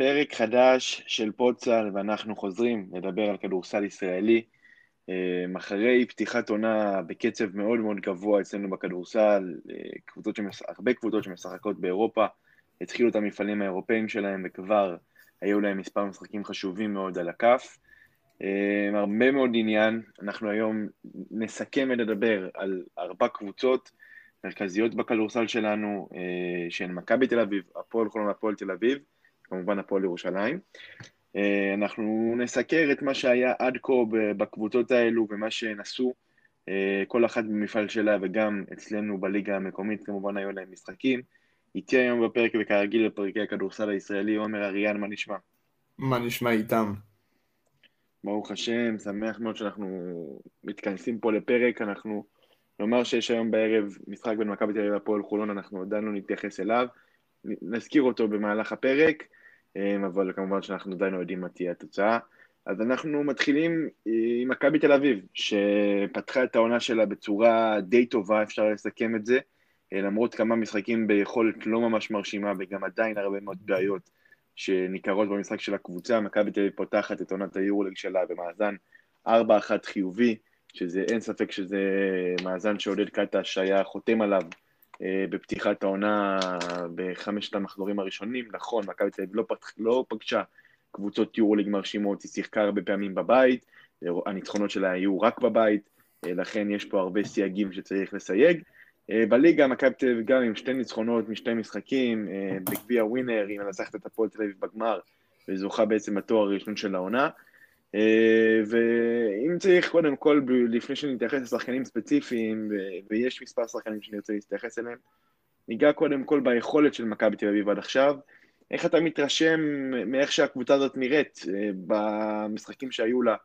פרק חדש של פודסל, ואנחנו חוזרים לדבר על כדורסל ישראלי. אה, אחרי פתיחת עונה בקצב מאוד מאוד גבוה אצלנו בכדורסל, אה, קבוצות שמש... הרבה קבוצות שמשחקות באירופה, התחילו את המפעלים האירופאים שלהם וכבר היו להם מספר משחקים חשובים מאוד על הכף. אה, הרבה מאוד עניין, אנחנו היום נסכם ונדבר על ארבע קבוצות מרכזיות בכדורסל שלנו, שהן מכבי תל אביב, הפועל חולון, הפועל תל אביב, כמובן הפועל ירושלים. אה, אנחנו נסקר את מה שהיה עד כה בקבוצות האלו ומה שנסו, אה, כל אחת במפעל שלה וגם אצלנו בליגה המקומית כמובן היו להם משחקים. איתי היום בפרק וכרגיל בפרקי הכדורסל הישראלי, עומר אריאן, מה נשמע? מה נשמע איתם? ברוך השם, שמח מאוד שאנחנו מתכנסים פה לפרק, אנחנו נאמר שיש היום בערב משחק בין מכבי תל אביב והפועל חולון, אנחנו עדיין לא נתייחס אליו, נזכיר אותו במהלך הפרק. אמ, אבל כמובן שאנחנו עדיין לא יודעים מה תהיה התוצאה. אז אנחנו מתחילים עם מכבי תל אביב, שפתחה את העונה שלה בצורה די טובה, אפשר לסכם את זה, אה, למרות כמה משחקים ביכולת לא ממש מרשימה וגם עדיין הרבה מאוד בעיות שניכרות במשחק של הקבוצה. מכבי תל אביב פותחת את עונת היורוליג שלה במאזן 4-1 חיובי, שזה אין ספק שזה מאזן שעודד קטש היה חותם עליו אה, בפתיחת העונה בחמשת המחזורים הראשונים. נכון, מכבי תל אביב לא, פתח, לא פגשה קבוצות יורוליג מרשימות, היא שיחקה הרבה פעמים בבית, הניצחונות שלה היו רק בבית, אה, לכן יש פה הרבה סייגים שצריך לסייג. אה, בליגה מכבי תל אביב גם עם שתי ניצחונות משתי משחקים, בגביע ווינר, היא מנצחת את הפועל תל אביב בגמר, וזוכה בעצם בתואר הראשון של העונה. אה, ואם צריך, קודם כל, לפני שנתייחס לשחקנים ספציפיים, ויש מספר שחקנים שאני רוצה להתייחס אליהם, ניגע קודם כל ביכולת של מכבי תל אביב עד עכשיו. איך אתה מתרשם מאיך שהקבוצה הזאת נראית אה, במשחקים שהיו לה,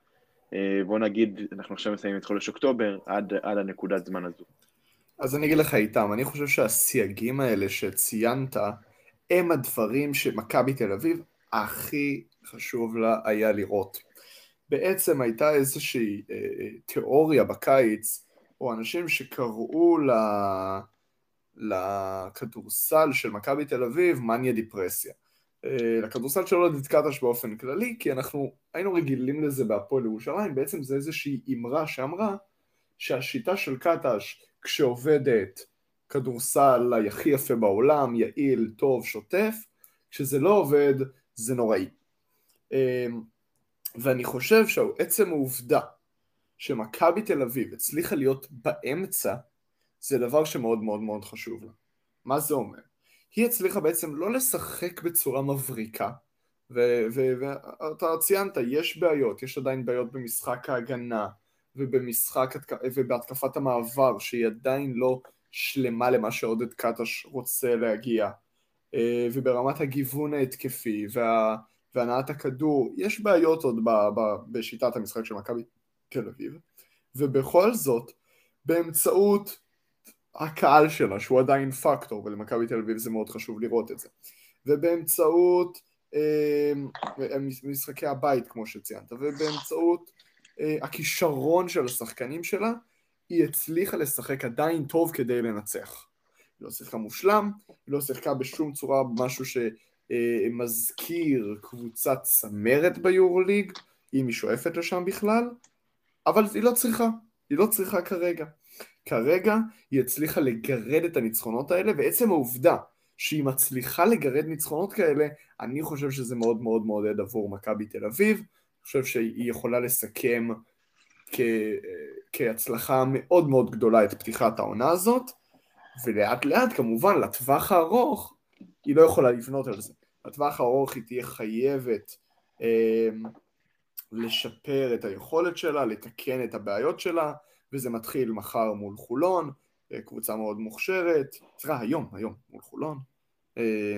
אה, בוא נגיד, אנחנו עכשיו מסיימים את חודש אוקטובר, עד, עד הנקודת זמן הזו. אז אני אגיד לך איתם, אני חושב שהסייגים האלה שציינת, הם הדברים שמכבי תל אביב הכי חשוב לה היה לראות. בעצם הייתה איזושהי אה, אה, תיאוריה בקיץ, או אנשים שקראו. לכדורסל של מכבי תל אביב מניה דיפרסיה. אה, לכדורסל של עודד קטש באופן כללי, כי אנחנו היינו רגילים לזה בהפועל ירושלים, בעצם זה איזושהי אמרה שאמרה שהשיטה של קטש כשעובדת כדורסל הכי יפה בעולם, יעיל, טוב, שוטף, כשזה לא עובד זה נוראי. ואני חושב שעצם העובדה שמכבי תל אביב הצליחה להיות באמצע, זה דבר שמאוד מאוד מאוד חשוב לה. מה זה אומר? היא הצליחה בעצם לא לשחק בצורה מבריקה, ואתה ציינת, יש בעיות, יש עדיין בעיות במשחק ההגנה, ובמשחק, ובהתקפת המעבר, שהיא עדיין לא שלמה למה שעודד קטש רוצה להגיע, אה, וברמת הגיוון ההתקפי, וה... והנעת הכדור, יש בעיות עוד ב, ב, בשיטת המשחק של מכבי תל אביב, ובכל זאת, באמצעות הקהל שלה, שהוא עדיין פקטור, ולמכבי תל אביב זה מאוד חשוב לראות את זה, ובאמצעות אה, משחקי הבית, כמו שציינת, ובאמצעות אה, הכישרון של השחקנים שלה, היא הצליחה לשחק עדיין טוב כדי לנצח. היא לא שיחקה מושלם, היא לא שיחקה בשום צורה משהו ש... אה, מזכיר קבוצת צמרת ביורוליג, אם היא שואפת לשם בכלל, אבל היא לא צריכה, היא לא צריכה כרגע. כרגע היא הצליחה לגרד את הניצחונות האלה, ועצם העובדה שהיא מצליחה לגרד ניצחונות כאלה, אני חושב שזה מאוד מאוד מעודד עבור מכבי תל אביב, אני חושב שהיא יכולה לסכם כ... כהצלחה מאוד מאוד גדולה את פתיחת העונה הזאת, ולאט לאט כמובן לטווח הארוך היא לא יכולה לבנות על זה. בטווח הארוך היא תהיה חייבת אה, לשפר את היכולת שלה, לתקן את הבעיות שלה, וזה מתחיל מחר מול חולון, אה, קבוצה מאוד מוכשרת, סליחה, היום, היום, מול חולון, אה,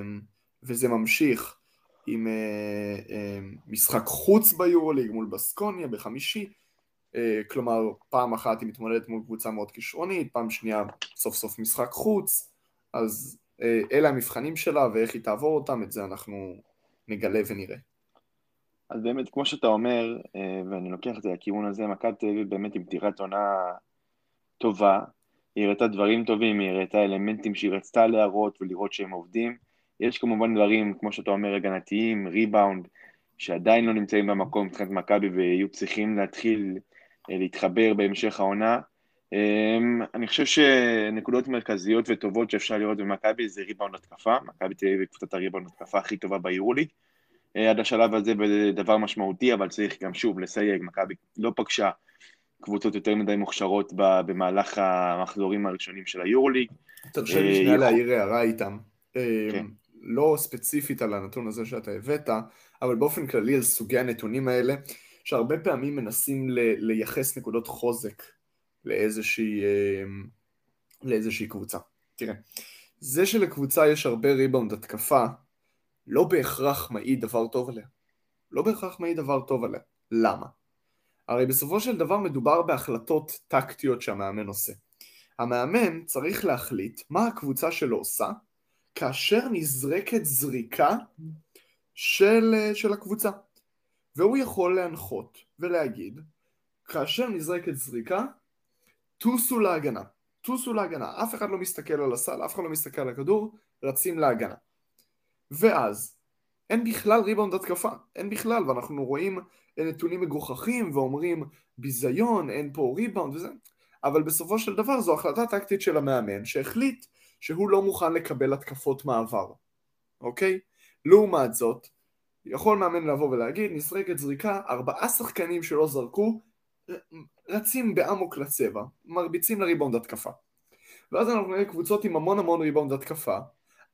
וזה ממשיך עם אה, אה, משחק חוץ ביורוליג מול בסקוניה בחמישי, אה, כלומר פעם אחת היא מתמודדת מול קבוצה מאוד כישרונית, פעם שנייה סוף סוף משחק חוץ, אז אלה המבחנים שלה ואיך היא תעבור אותם, את זה אנחנו נגלה ונראה. אז באמת, כמו שאתה אומר, אה, ואני לוקח את זה לכיוון הזה, מכבי תל אביב באמת עם פתיחת עונה טובה, היא הראתה דברים טובים, היא הראתה אלמנטים שהיא רצתה להראות ולראות שהם עובדים, יש כמובן דברים, כמו שאתה אומר, הגנתיים, ריבאונד, שעדיין לא נמצאים במקום מבחינת מכבי ויהיו צריכים להתחיל אה, להתחבר בהמשך העונה. אמ, אני חושב שנקודות מרכזיות וטובות שאפשר לראות במכבי זה ריבאונד התקפה, מכבי תל אביב היא קבוצת הריבאונד התקפה הכי טובה ביורוליג. אה, עד השלב הזה בדבר משמעותי, אבל צריך גם שוב לסייג, מכבי לא פגשה קבוצות יותר מדי מוכשרות במהלך המחזורים הראשונים של היורוליג. תרשה לי שנייה להעיר הערה איתם. כן. לא ספציפית על הנתון הזה שאתה הבאת, אבל באופן כללי על סוגי הנתונים האלה, שהרבה פעמים מנסים לייחס נקודות חוזק לאיזושהי, אמ, לאיזושהי קבוצה. תראה, זה שלקבוצה יש הרבה ריבאונד התקפה, לא בהכרח מעיד דבר טוב עליה. לא בהכרח מעיד דבר טוב עליה. למה? הרי בסופו של דבר מדובר בהחלטות טקטיות שהמאמן עושה. המאמן צריך להחליט מה הקבוצה שלו עושה כאשר נזרקת זריקה של, של הקבוצה. והוא יכול להנחות ולהגיד, כאשר נזרקת זריקה, טוסו להגנה. טוסו להגנה. אף אחד לא מסתכל על הסל, אף אחד לא מסתכל על הכדור, רצים להגנה. ואז, אין בכלל ריבאונד התקפה, אין בכלל, ואנחנו רואים נתונים מגוחכים ואומרים ביזיון, אין פה ריבאונד וזה, אבל בסופו של דבר זו החלטה טקטית של המאמן שהחליט שהוא לא מוכן לקבל התקפות מעבר, אוקיי? לעומת זאת, יכול מאמן לבוא ולהגיד, נזרקת זריקה, ארבעה שחקנים שלא זרקו, רצים באמוק לצבע, מרביצים לריבאונד התקפה. ואז אנחנו נראה קבוצות עם המון המון ריבאונד התקפה,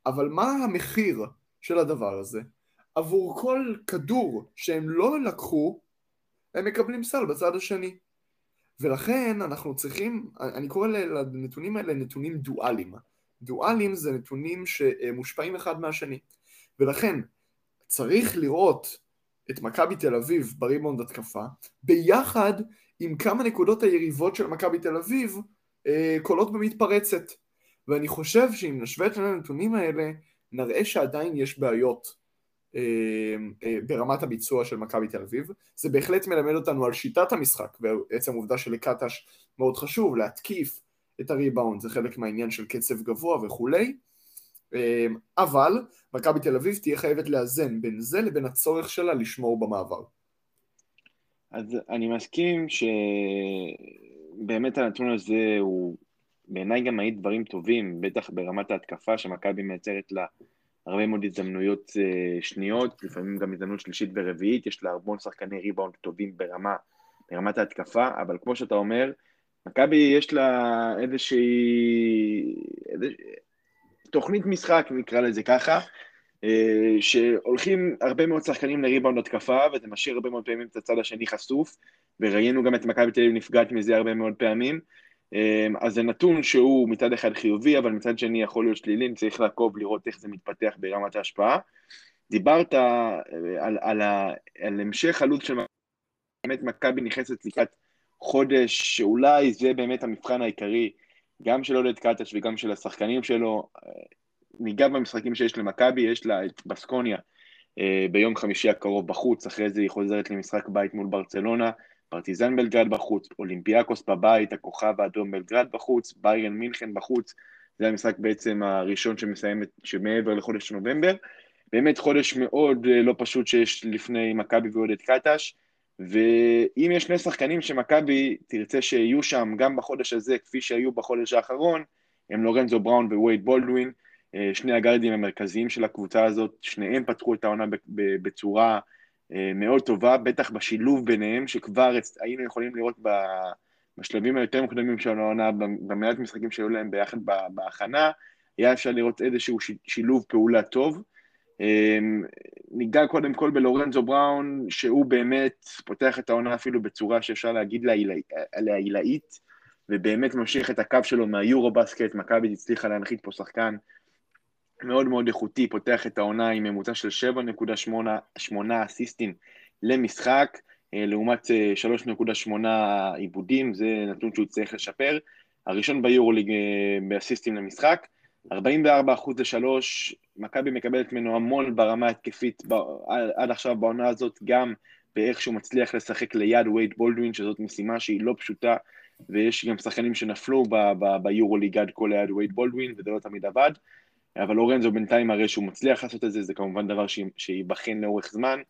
אבל מה המחיר של הדבר הזה? עבור כל כדור שהם לא לקחו, הם מקבלים סל בצד השני. ולכן אנחנו צריכים, אני קורא לנתונים האלה נתונים דואליים. דואליים זה נתונים שמושפעים אחד מהשני. ולכן צריך לראות את מכבי תל אביב בריבאונד התקפה, ביחד עם כמה נקודות היריבות של מכבי תל אביב אה, קולות במתפרצת. ואני חושב שאם נשווה את הנתונים האלה, נראה שעדיין יש בעיות אה, אה, ברמת הביצוע של מכבי תל אביב. זה בהחלט מלמד אותנו על שיטת המשחק, ועצם העובדה שלקטש מאוד חשוב להתקיף את הריבאונד, זה חלק מהעניין של קצב גבוה וכולי. אה, אבל מכבי תל אביב תהיה חייבת לאזן בין זה לבין הצורך שלה לשמור במעבר. אז אני מסכים שבאמת הנתון הזה הוא בעיניי גם מעיד דברים טובים, בטח ברמת ההתקפה שמכבי מייצרת לה הרבה מאוד הזדמנויות uh, שניות, לפעמים גם הזדמנות שלישית ורביעית, יש לה המון שחקני ריבאונד טובים ברמה, ברמת ההתקפה, אבל כמו שאתה אומר, מכבי יש לה איזושהי... איזושה... תוכנית משחק, נקרא לזה ככה, uh, שהולכים הרבה מאוד שחקנים לריבאונד התקפה, וזה משאיר הרבה מאוד פעמים את הצד השני חשוף, וראינו גם את מכבי תל אביב נפגעת מזה הרבה מאוד פעמים, אמ, אז זה נתון שהוא מצד אחד חיובי, אבל מצד שני יכול להיות שלילי, צריך לעקוב, לראות איך זה מתפתח ברמת ההשפעה. דיברת אה, על, על, על, על המשך עלות של באמת מכבי נכנסת לקראת חודש, שאולי זה באמת המבחן העיקרי, גם של עודד קטש וגם של השחקנים שלו. אה, ניגע במשחקים שיש למכבי, יש לה את בסקוניה אה, ביום חמישי הקרוב בחוץ, אחרי זה היא חוזרת למשחק בית מול ברצלונה. פרטיזן בלגרד בחוץ, אולימפיאקוס בבית, הכוכב האדום בלגרד בחוץ, ביירן מינכן בחוץ, זה המשחק בעצם הראשון שמסיים, שמעבר לחודש נובמבר. באמת חודש מאוד אה, לא פשוט שיש לפני מכבי ועודד קטש, ואם יש שני שחקנים שמכבי תרצה שיהיו שם גם בחודש הזה, כפי שהיו בחודש האחרון, הם לורנזו בראון ווייד בולדווין, אה, שני הגארדים המרכזיים של הקבוצה הזאת, שניהם פתחו את העונה בצורה אה, מאוד טובה, בטח בשילוב ביניהם, שכבר היינו יכולים לראות בשלבים היותר מוקדמים של העונה, במעט משחקים שהיו להם ביחד בהכנה, היה אפשר לראות איזשהו שילוב פעולה טוב. אה, ניגע קודם כל בלורנזו בראון, שהוא באמת פותח את העונה אפילו בצורה שאפשר להגיד עליה עילאית, ובאמת ממשיך את הקו שלו מהיורו בסקט, מכבי הצליחה להנחית פה שחקן מאוד מאוד איכותי, פותח את העונה עם ממוצע של 7.8 אסיסטים למשחק, אה, לעומת 3.8 אה, עיבודים, זה נתון שהוא צריך לשפר. הראשון ביורוליג אה, באסיסטים למשחק, 44% ל-3, מכבי מקבלת ממנו המון ברמה התקפית עד עכשיו בעונה הזאת, גם באיך שהוא מצליח לשחק ליד וייד בולדווין, שזאת משימה שהיא לא פשוטה, ויש גם שחקנים שנפלו ביורוליג עד כה ליד וייד בולדווין, וזה לא תמיד עבד. אבל לורנזו בינתיים מראה שהוא מצליח לעשות את זה, זה כמובן דבר שייבחן לאורך זמן.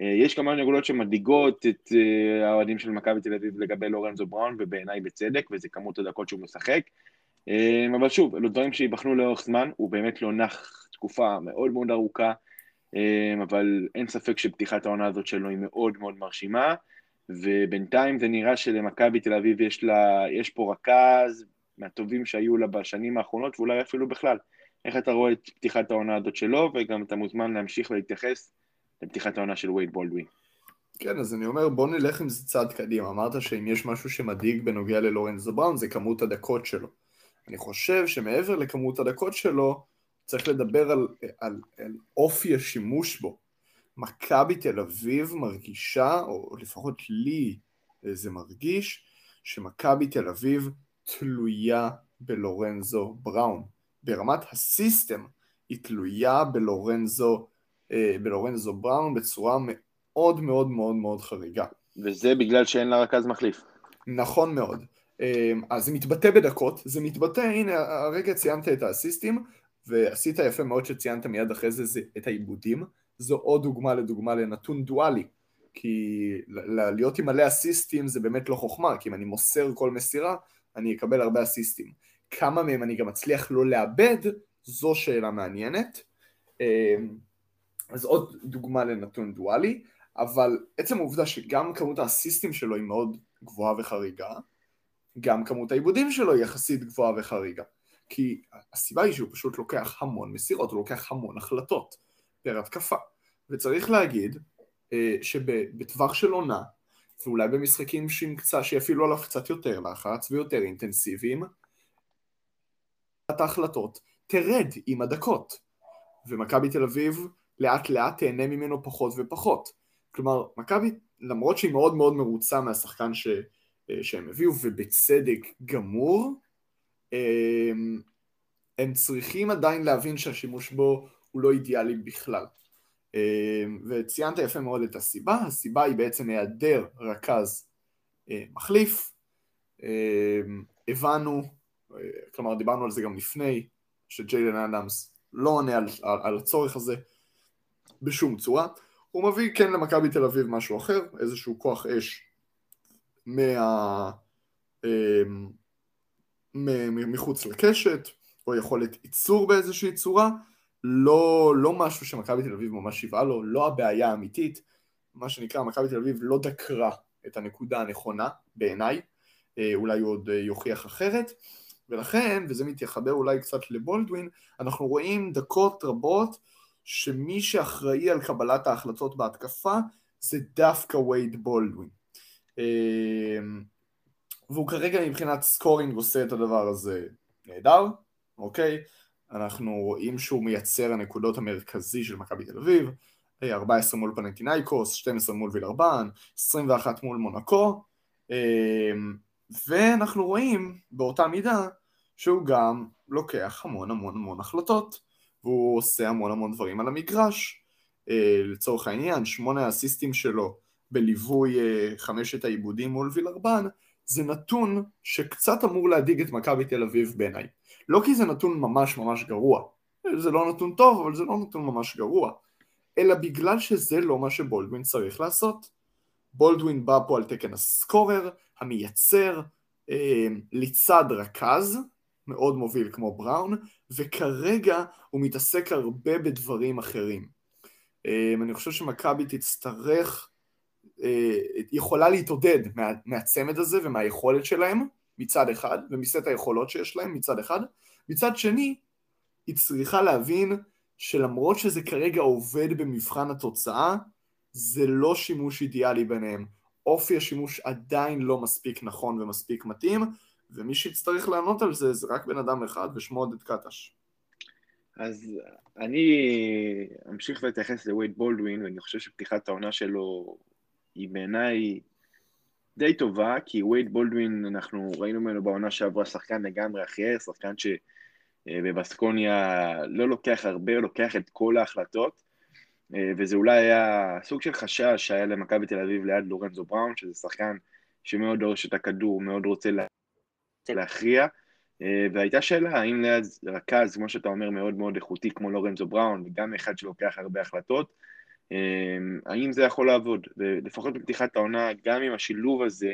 אה, יש כמה נקודות שמדאיגות את אה, האוהדים של מכבי תל אביב לגבי לורנזו בראון, ובעיניי בצדק, וזה כמות הדקות שהוא משחק. אה, אבל שוב, אלו דברים שייבחנו לאורך זמן, הוא באמת לא נח תקופה מאוד מאוד ארוכה, אבל אין ספק שפתיחת העונה הזאת שלו היא מאוד מאוד מרשימה, ובינתיים זה נראה שלמכבי תל אביב יש, לה, יש פה רכז מהטובים שהיו לה בשנים האחרונות, ואולי אפילו בכלל. איך אתה רואה את פתיחת העונה הזאת שלו, וגם אתה מוזמן להמשיך ולהתייחס לפתיחת העונה של וייד בולדווין. כן, אז אני אומר, בוא נלך עם זה צעד קדימה. אמרת שאם יש משהו שמדאיג בנוגע ללורנזו בראון, זה כמות הדקות שלו. אני חושב שמעבר לכמות הדקות שלו, צריך לדבר על, על, על אופי השימוש בו. מכבי תל אביב מרגישה, או לפחות לי זה מרגיש, שמכבי תל אביב תלויה בלורנזו בראון. ברמת הסיסטם היא תלויה בלורנזו, אה, בלורנזו בראון בצורה מאוד מאוד מאוד מאוד חריגה. וזה בגלל שאין לה רכז מחליף. נכון מאוד. אה, אז זה מתבטא בדקות, זה מתבטא, הנה הרגע ציינת את האסיסטים, ועשית יפה מאוד שציינת מיד אחרי זה, זה את העיבודים, זו עוד דוגמה לדוגמה לנתון דואלי, כי להיות עם מלא אסיסטים זה באמת לא חוכמה, כי אם אני מוסר כל מסירה, אני אקבל הרבה אסיסטים. כמה מהם אני גם אצליח לא לאבד, זו שאלה מעניינת. אמ, אז עוד דוגמה לנתון דואלי, אבל עצם העובדה שגם כמות האסיסטים שלו היא מאוד גבוהה וחריגה, גם כמות העיבודים שלו היא יחסית גבוהה וחריגה. כי הסיבה היא שהוא פשוט לוקח המון מסירות, הוא לוקח המון החלטות פר התקפה. וצריך להגיד אה, שבטווח של עונה, ואולי במשחקים שיפעילו עליו קצת יותר לחץ ויותר אינטנסיביים, ההחלטות תרד עם הדקות, ומכבי תל אביב לאט לאט תהנה ממנו פחות ופחות. כלומר, מכבי, למרות שהיא מאוד מאוד מרוצה מהשחקן ש, אה, שהם הביאו, ובצדק גמור, הם, הם צריכים עדיין להבין שהשימוש בו הוא לא אידיאלי בכלל. וציינת יפה מאוד את הסיבה, הסיבה היא בעצם היעדר רכז אה, מחליף. הבנו כלומר דיברנו על זה גם לפני, שג'יילן אדמס לא עונה על, על, על הצורך הזה בשום צורה, הוא מביא כן למכבי תל אביב משהו אחר, איזשהו כוח אש מה... מחוץ לקשת, או יכולת ייצור באיזושהי צורה, לא, לא משהו שמכבי תל אביב ממש שיבעה לו, לא הבעיה האמיתית, מה שנקרא מכבי תל אביב לא דקרה את הנקודה הנכונה בעיניי, אה, אולי הוא עוד אה, יוכיח אחרת, ולכן, וזה מתחבר אולי קצת לבולדווין, אנחנו רואים דקות רבות שמי שאחראי על קבלת ההחלטות בהתקפה זה דווקא וייד בולדווין. והוא כרגע מבחינת scoring עושה את הדבר הזה נהדר, אוקיי? אנחנו רואים שהוא מייצר הנקודות המרכזי של מכבי תל אביב, 14 מול פנאתינייקוס, 12 מול וילרבן, 21 מול מונקו, אמ, ואנחנו רואים באותה מידה שהוא גם לוקח המון המון המון החלטות והוא עושה המון המון דברים על המגרש. אה, לצורך העניין שמונה האסיסטים שלו בליווי אה, חמשת העיבודים מול וילרבן זה נתון שקצת אמור להדאיג את מכבי תל אביב בעיניי לא כי זה נתון ממש ממש גרוע זה לא נתון טוב אבל זה לא נתון ממש גרוע אלא בגלל שזה לא מה שבולדווין צריך לעשות בולדווין בא פה על תקן הסקורר, המייצר, אה, לצד רכז, מאוד מוביל כמו בראון, וכרגע הוא מתעסק הרבה בדברים אחרים. אה, אני חושב שמכבי תצטרך, יכולה להתעודד מה, מהצמד הזה ומהיכולת שלהם מצד אחד, ומסט היכולות שיש להם מצד אחד, מצד שני היא צריכה להבין שלמרות שזה כרגע עובד במבחן התוצאה, זה לא שימוש אידיאלי ביניהם. אופי השימוש עדיין לא מספיק נכון ומספיק מתאים, ומי שיצטרך לענות על זה זה רק בן אדם אחד, ושמו עודד קטש. אז אני אמשיך להתייחס לווייד בולדווין, ואני חושב שפתיחת העונה שלו היא בעיניי די טובה, כי ווייד בולדווין, אנחנו ראינו ממנו בעונה שעברה שחקן לגמרי אחר, שחקן שבבסקוניה לא לוקח הרבה, לוקח את כל ההחלטות, אה, וזה אולי היה סוג של חשש שהיה למכבי תל אביב ליד לורנזו בראון, שזה שחקן שמאוד דורש את הכדור, מאוד רוצה לה... להכריע, אה, והייתה שאלה, האם ליד רכז, כמו שאתה אומר, מאוד מאוד איכותי, כמו לורנזו בראון, וגם אחד שלוקח הרבה החלטות, אה, האם זה יכול לעבוד? ולפחות בפתיחת העונה, גם עם השילוב הזה,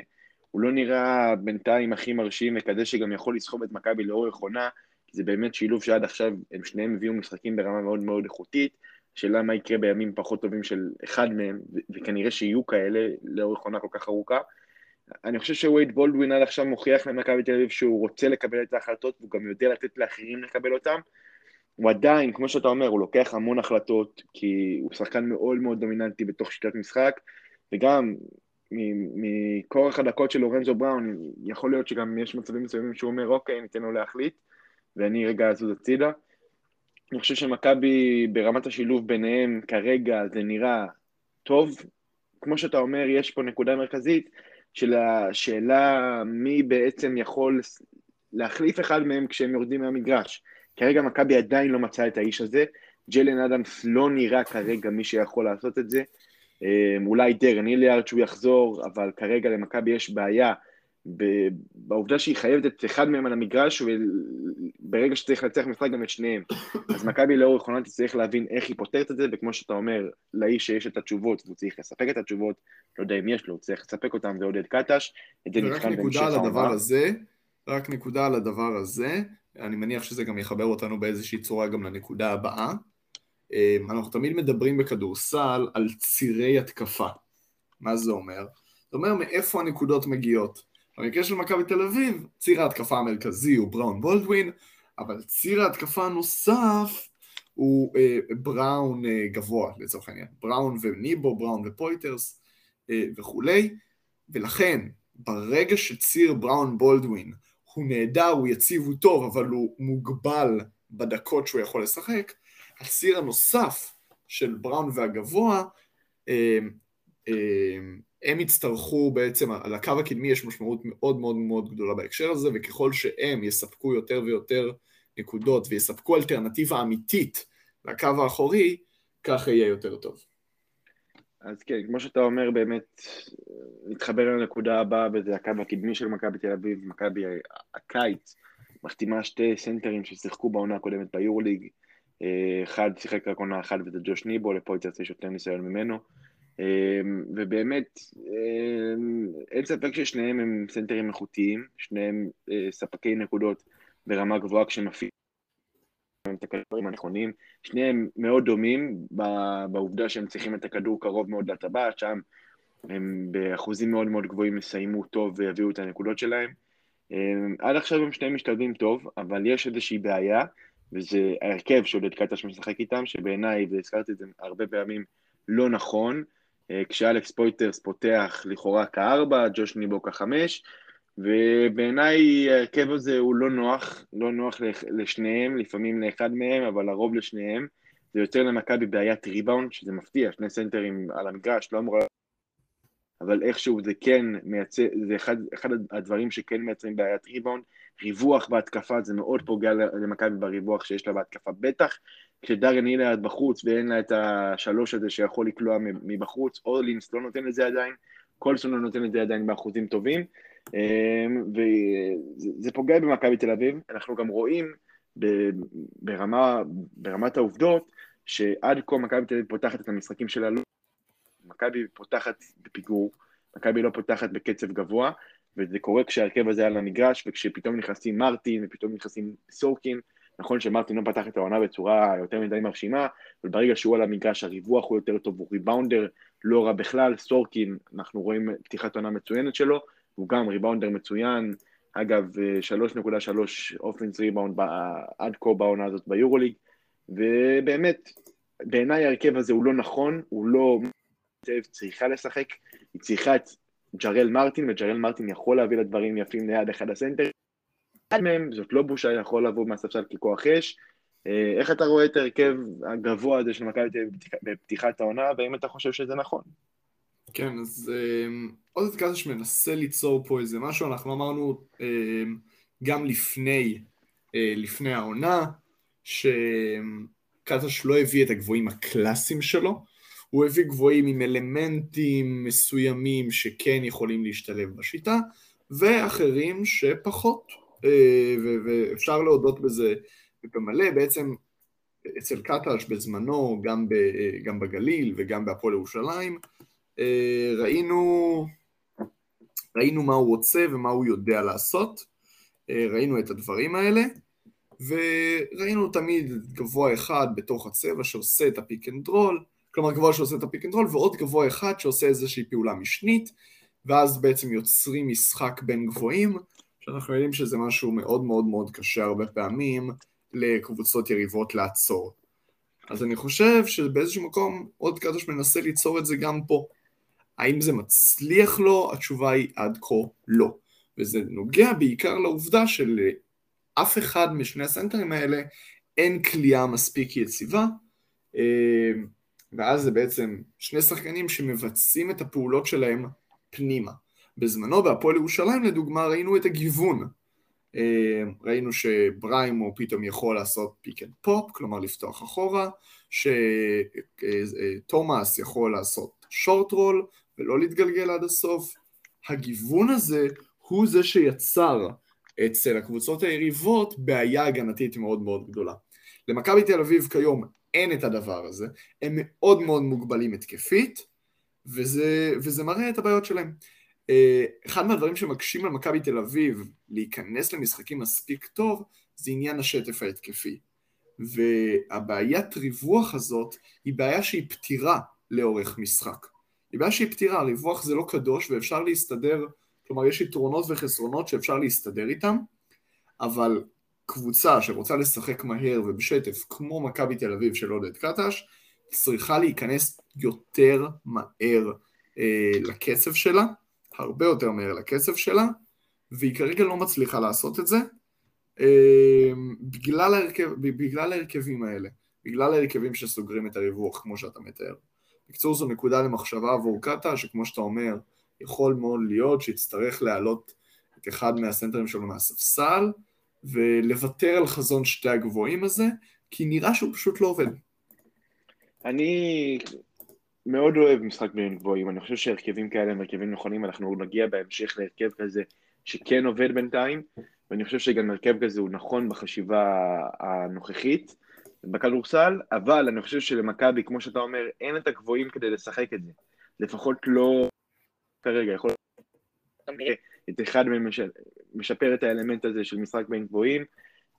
הוא לא נראה בינתיים הכי מרשים וכזה שגם יכול לסחוב את מכבי לאורך עונה, כי זה באמת שילוב שעד עכשיו הם שניהם הביאו משחקים ברמה מאוד מאוד איכותית, השאלה מה יקרה בימים פחות טובים של אחד מהם, וכנראה שיהיו כאלה לאורך עונה כל כך ארוכה. אני חושב שווייד בולדווין עד עכשיו מוכיח למכבי תל אביב שהוא רוצה לקבל את ההחלטות, והוא גם יודע לתת לאחרים לקבל אותן. הוא עדיין, כמו שאתה אומר, הוא לוקח המון החלטות, כי הוא שחקן מאוד מאוד דומיננטי בתוך שיטת משחק, וגם מכורח הדקות של לורנזו בראון, יכול להיות שגם יש מצבים מסוימים שהוא אומר, אוקיי, ניתן לו להחליט, ואני רגע אזוז הצידה. אני חושב שמכבי ברמת השילוב ביניהם כרגע זה נראה טוב. כמו שאתה אומר, יש פה נקודה מרכזית של השאלה מי בעצם יכול להחליף אחד מהם כשהם יורדים מהמגרש. כרגע מכבי עדיין לא מצאה את האיש הזה. ג'לן אדמס לא נראה כרגע מי שיכול לעשות את זה. אמ, אולי דרן היליארד שהוא יחזור, אבל כרגע למכבי יש בעיה בעובדה שהיא חייבת את אחד מהם על המגרש, וברגע שצריך לנצח משחק גם את שניהם. אז מכבי לאורך עונה תצטרך להבין איך היא פותרת את זה, וכמו שאתה אומר, לאיש שיש את התשובות, והוא צריך לספק את התשובות, לא יודע אם יש לו, הוא צריך לספק אותם, זה עודד קטש, את זה נבחן בהמשך העונה. רק נקודה על הדבר הזה, אני מניח שזה גם יחבר אותנו באיזושהי צורה גם לנקודה הבאה. אמ, אנחנו תמיד מדברים בכדורסל על צירי התקפה. מה זה אומר? זה אומר מאיפה הנקודות מגיעות. במקרה של מכבי תל אביב, ציר ההתקפה המרכזי הוא בראון בולדווין, אבל ציר ההתקפה הנוסף הוא אה, בראון אה, גבוה לצורך העניין. בראון וניבו, בראון ופויטרס אה, וכולי, ולכן ברגע שציר בראון בולדווין הוא נהדר, הוא יציב, הוא טוב, אבל הוא מוגבל בדקות שהוא יכול לשחק, הציר הנוסף של בראון והגבוה אה, אה, הם יצטרכו בעצם, על הקו הקדמי יש משמעות מאוד מאוד מאוד גדולה בהקשר הזה, וככל שהם יספקו יותר ויותר נקודות ויספקו אלטרנטיבה אמיתית לקו האחורי, ככה יהיה יותר טוב. אז כן, כמו שאתה אומר, באמת, נתחבר לנקודה הבאה, וזה הקו הקדמי של מכבי תל אביב, מכבי הקיץ, מחתימה שתי סנטרים ששיחקו בעונה הקודמת ביורוליג, אחד שיחק רק עונה אחת וזה ג'וש ניבו, לפה יש יותר ניסיון ממנו. אמ, ובאמת, אמ, אין ספק ששניהם הם סנטרים איכותיים, שניהם אה, ספקי נקודות ברמה גבוהה כשמפעילים את הכדורים הנכונים, שניהם מאוד דומים בעובדה שהם צריכים את הכדור קרוב מאוד לטבעת, שם הם באחוזים מאוד מאוד גבוהים יסיימו טוב ויביאו את הנקודות שלהם. אמ, עד עכשיו הם שניהם משתלבים טוב, אבל יש איזושהי בעיה, וזה ההרכב שעודד קטש משחק איתם, שבעיניי, והזכרתי את זה הרבה פעמים, לא נכון. אה, כשאלכס פויטרס פותח לכאורה כארבע, ג'וש ניבו כחמש, ובעיניי ההרכב הזה הוא לא נוח, לא נוח לשניהם, לפעמים לאחד מהם, אבל לרוב לשניהם. זה יוצר למכבי בעיית ריבאונד, שזה מפתיע, שני סנטרים על המגרש, לא אמורה... אבל איכשהו זה כן מייצר, זה אחד, אחד הדברים שכן מייצרים בעיית ריבאונד. ריווח בהתקפה, זה מאוד פוגע למכבי בריווח שיש לה בהתקפה, בטח כשדארן הילארד בחוץ ואין לה את השלוש הזה שיכול לקלוע מבחוץ, הולינס לא נותן את זה עדיין, קולסון לא נותן את זה עדיין באחוזים טובים, וזה פוגע במכבי תל אביב. אנחנו גם רואים ברמה, ברמת העובדות, שעד כה מכבי תל אביב פותחת את המשחקים שלה, מכבי פותחת בפיגור, מכבי לא פותחת בקצב גבוה, וזה קורה כשהרכב הזה על המגרש, וכשפתאום נכנסים מרטין, ופתאום נכנסים סורקין, נכון שמרטין לא פתח את העונה בצורה יותר מדי מרשימה, אבל ברגע שהוא על המגרש הריווח הוא יותר טוב, הוא ריבאונדר לא רע בכלל, סורקין, אנחנו רואים פתיחת עונה מצוינת שלו, הוא גם ריבאונדר מצוין, אגב, 3.3 אופנס ריבאונד עד כה בעונה הזאת ביורוליג, ובאמת, בעיניי ההרכב הזה הוא לא נכון, הוא לא... צריכה לשחק, היא צריכה את ג'רל מרטין, וג'רל מרטין יכול להביא לדברים יפים ליד אחד הסנטר. אחד מהם, זאת לא בושה, יכול לבוא מהספסל ככוח אש. אה, איך אתה רואה את ההרכב הגבוה הזה של מכבי תל אביב בפתיחת העונה, והאם אתה חושב שזה נכון? כן, אז עוד את קאטש מנסה ליצור פה איזה משהו, אנחנו אמרנו אה, גם לפני, אה, לפני העונה, שקאטש לא הביא את הגבוהים הקלאסיים שלו, הוא הביא גבוהים עם אלמנטים מסוימים שכן יכולים להשתלב בשיטה, ואחרים שפחות. אה, ואפשר להודות בזה במלא, בעצם אצל קטש בזמנו, גם, גם בגליל וגם בהפועל ירושלים, ראינו, ראינו מה הוא רוצה ומה הוא יודע לעשות, אה, ראינו את הדברים האלה, וראינו תמיד גבוה אחד בתוך הצבע שעושה את ה pick and roll, כלומר גבוה שעושה את ה pick and roll, ועוד גבוה אחד שעושה איזושהי פעולה משנית, ואז בעצם יוצרים משחק בין גבוהים, שאנחנו יודעים שזה משהו מאוד מאוד מאוד קשה הרבה פעמים לקבוצות יריבות לעצור. אז אני חושב שבאיזשהו מקום עוד קדוש מנסה ליצור את זה גם פה. האם זה מצליח לו? התשובה היא עד כה לא. וזה נוגע בעיקר לעובדה שלאף אחד משני הסנטרים האלה אין כליאה מספיק יציבה, אה, ואז זה בעצם שני שחקנים שמבצעים את הפעולות שלהם פנימה. בזמנו בהפועל ירושלים לדוגמה ראינו את הגיוון. אה, ראינו שבריימו פתאום יכול לעשות pick and pop, כלומר לפתוח אחורה, שתומאס יכול לעשות short roll ולא להתגלגל עד הסוף. הגיוון הזה הוא זה שיצר אצל הקבוצות היריבות בעיה הגנתית מאוד מאוד גדולה. למכבי תל אביב כיום אין את הדבר הזה, הם מאוד מאוד מוגבלים התקפית, וזה, וזה מראה את הבעיות שלהם. אה, אחד מהדברים שמקשים על מכבי תל אביב להיכנס למשחקים מספיק טוב, זה עניין השטף ההתקפי. והבעיית ריווח הזאת היא בעיה שהיא פתירה לאורך משחק. היא בעיה שהיא פתירה, ריווח זה לא קדוש ואפשר להסתדר, כלומר יש יתרונות וחסרונות שאפשר להסתדר איתם, אבל קבוצה שרוצה לשחק מהר ובשטף כמו מכבי תל אביב של עודד קטש, צריכה להיכנס יותר מהר אה, לקצב שלה, הרבה יותר מהר לקצב שלה, והיא כרגע לא מצליחה לעשות את זה אה, בגלל, ההרכב, בגלל ההרכבים האלה, בגלל ההרכבים שסוגרים את הריווח כמו שאתה מתאר. בקצור זו נקודה למחשבה עבור קאטה, שכמו שאתה אומר, יכול מאוד להיות שיצטרך להעלות את אחד מהסנטרים שלו מהספסל, ולוותר על חזון שתי הגבוהים הזה, כי נראה שהוא פשוט לא עובד. אני מאוד אוהב משחק בין גבוהים, אני חושב שהרכבים כאלה הם הרכבים נכונים, אנחנו נגיע בהמשך להרכב כזה שכן עובד בינתיים, ואני חושב שגם הרכב כזה הוא נכון בחשיבה הנוכחית בכדורסל, אבל אני חושב שלמכבי, כמו שאתה אומר, אין את הגבוהים כדי לשחק את זה. לפחות לא כרגע, יכול להיות את אחד מהם משפר את האלמנט הזה של משחק בין גבוהים.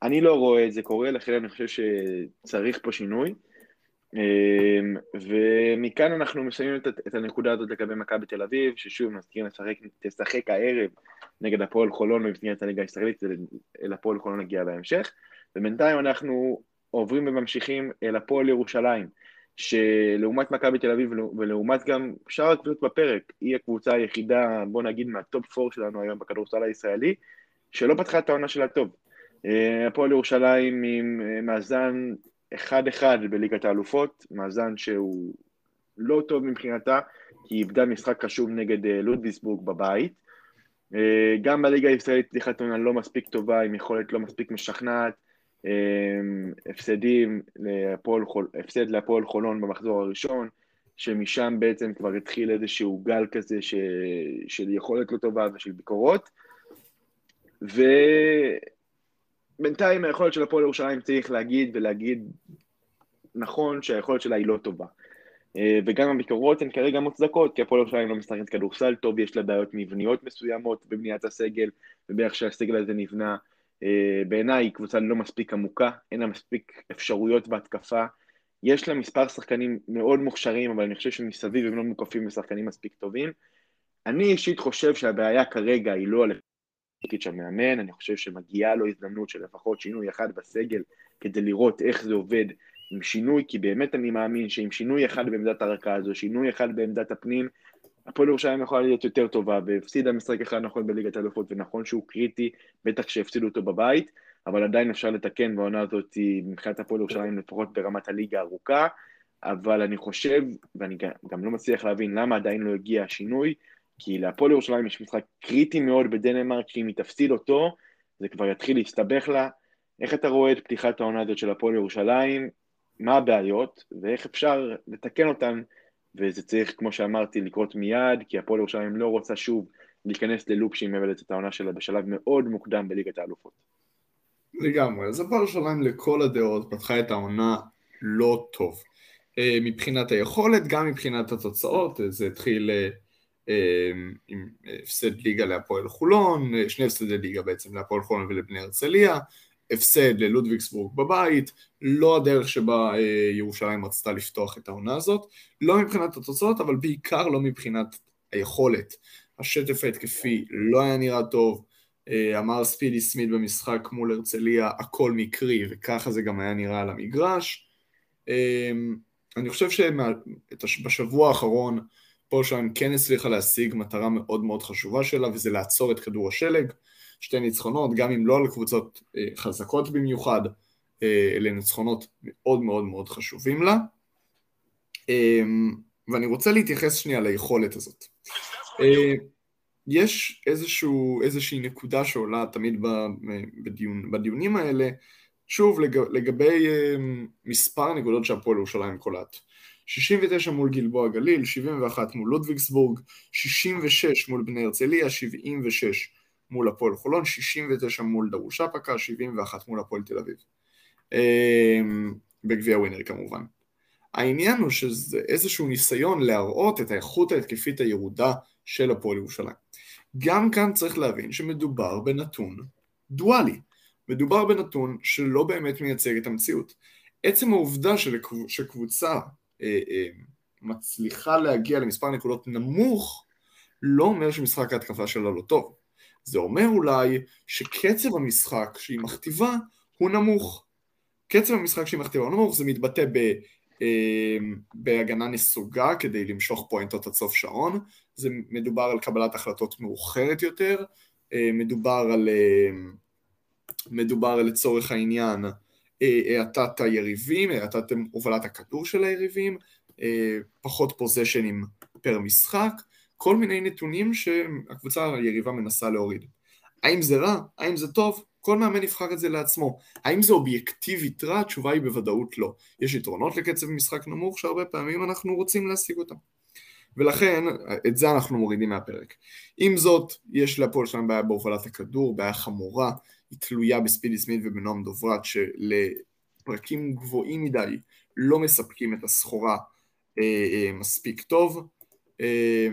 אני לא רואה את זה קורה, לכן אני חושב שצריך פה שינוי. אמ, ומכאן אנחנו מסיימים את, הנקודה הזאת לגבי מכבי תל אביב, ששוב מזכירים לשחק, תשחק הערב נגד הפועל חולון במסגרת הליגה הישראלית, אל הפועל חולון נגיע בהמשך, ובינתיים אנחנו עוברים וממשיכים אל הפועל ירושלים, שלעומת מכבי תל אביב ולעומת גם שאר הקבוצות בפרק, היא הקבוצה היחידה, בוא נגיד, מהטופ 4 שלנו היום בכדורסל הישראלי, שלא פתחה את העונה שלה טוב. אה, הפועל ירושלים עם אה, מאזן 1-1 בליגת האלופות, מאזן שהוא לא טוב מבחינתה, כי היא איבדה משחק חשוב נגד אה, לודוויסבורג בבית. גם בליגה הישראלית פתיחת עונה לא מספיק טובה, עם יכולת לא מספיק משכנעת, הפסדים להפועל, הפסד להפועל חולון במחזור הראשון, שמשם בעצם כבר התחיל איזשהו גל כזה ש... של יכולת לא טובה ושל ביקורות. ובינתיים היכולת של הפועל ירושלים צריך להגיד ולהגיד נכון שהיכולת שלה היא לא טובה. וגם הביקורות הן כרגע מוצדקות, כי הפועל ירושלים לא משחקת כדורסל טוב, יש לה בעיות מבניות מסוימות בבניית הסגל, ובאיך שהסגל הזה נבנה. בעיניי היא קבוצה לא מספיק עמוקה, אין לה מספיק אפשרויות בהתקפה. יש לה מספר שחקנים מאוד מוכשרים, אבל אני חושב שמסביב הם לא מוקפים בשחקנים מספיק טובים. אני אישית חושב שהבעיה כרגע היא לא על של המאמן, אני חושב שמגיעה לו הזדמנות של לפחות שינוי אחד בסגל כדי לראות איך זה עובד עם שינוי, כי באמת אני מאמין שעם שינוי אחד בעמדת הרכה הזו, שינוי אחד בעמדת הפנים, הפועל ירושלים יכולה להיות יותר טובה, והפסידה משחק אחד נכון בליגת האלופות, ונכון שהוא קריטי, בטח שהפסידו אותו בבית, אבל עדיין אפשר לתקן בעונה הזאת מבחינת הפועל ירושלים, לפחות ברמת הליגה הארוכה, אבל אני חושב, ואני גם לא מצליח להבין למה עדיין לא הגיע השינוי, כי להפועל ירושלים יש משחק קריטי מאוד בדנמרק, שאם היא תפסיד אותו, זה כבר יתחיל להסתבך לה. איך אתה רואה את פתיחת העונה הזאת של הפועל ירושלים, מה הבעיות, ואיך אפשר לתקן אותן וזה צריך, כמו שאמרתי, לקרות מיד, כי הפועל ירושלים לא רוצה שוב להיכנס ללופ שהיא מאבדת את העונה שלה בשלב מאוד מוקדם בליגת האלופות. לגמרי, אז הפועל ירושלים לכל הדעות פתחה את העונה לא טוב. אה, מבחינת היכולת, גם מבחינת התוצאות, זה התחיל אה, עם הפסד ליגה להפועל חולון, שני הפסדי ליגה בעצם להפועל חולון ולבני הרצליה, הפסד ללודוויגסבורג בבית, לא הדרך שבה אה, ירושלים רצתה לפתוח את העונה הזאת, לא מבחינת התוצאות, אבל בעיקר לא מבחינת היכולת. השטף ההתקפי לא היה נראה טוב, אה, אמר ספידי סמית במשחק מול הרצליה, הכל מקרי, וככה זה גם היה נראה על המגרש. אה, אני חושב שבשבוע האחרון פולשן כן הצליחה להשיג מטרה מאוד מאוד חשובה שלה, וזה לעצור את כדור השלג. שתי ניצחונות, גם אם לא על קבוצות אה, חזקות במיוחד, אה, אלה ניצחונות מאוד מאוד מאוד חשובים לה. אמ, ואני רוצה להתייחס שנייה ליכולת הזאת. אה, יש איזשהו, איזושהי נקודה שעולה תמיד בדיון, בדיונים האלה, שוב לגבי מספר נקודות שהפועל ירושלים קולט. 69 מול גלבוע גליל, 71 מול לודוויגסבורג, 66 מול בני הרצליה, 76 מול הפועל חולון, 69 מול דרושה פקה, 71 מול הפועל תל אביב. אמ, בגביע ווינר כמובן. העניין הוא שזה איזשהו ניסיון להראות את האיכות ההתקפית הירודה של הפועל ירושלים. גם כאן צריך להבין שמדובר בנתון דואלי. מדובר בנתון שלא באמת מייצג את המציאות. עצם העובדה שקבוצה אה, אה, מצליחה להגיע למספר נקודות נמוך, לא אומר שמשחק ההתקפה שלה לא טוב. זה אומר אולי שקצב המשחק שהיא מכתיבה הוא נמוך. קצב המשחק שהיא מכתיבה הוא נמוך, זה מתבטא ב, אה, בהגנה נסוגה כדי למשוך פואנטות עד סוף שעון, זה מדובר על קבלת החלטות מאוחרת יותר, אה, מדובר על, אה, מדובר לצורך העניין אה, האטת היריבים, האטת הובלת הכדור של היריבים, אה, פחות פוזיישנים פר משחק, כל מיני נתונים שהקבוצה היריבה מנסה להוריד. האם זה רע? האם זה טוב? כל מאמן יבחר את זה לעצמו. האם זה אובייקטיבית רע? התשובה היא בוודאות לא. יש יתרונות לקצב משחק נמוך שהרבה פעמים אנחנו רוצים להשיג אותם. ולכן, את זה אנחנו מורידים מהפרק. עם זאת, יש להפועל שלנו בעיה בהובלת הכדור, בעיה חמורה, היא תלויה בספידי סמית ובנועם דוברת, שלפרקים גבוהים מדי לא מספקים את הסחורה אה, אה, מספיק טוב. אה,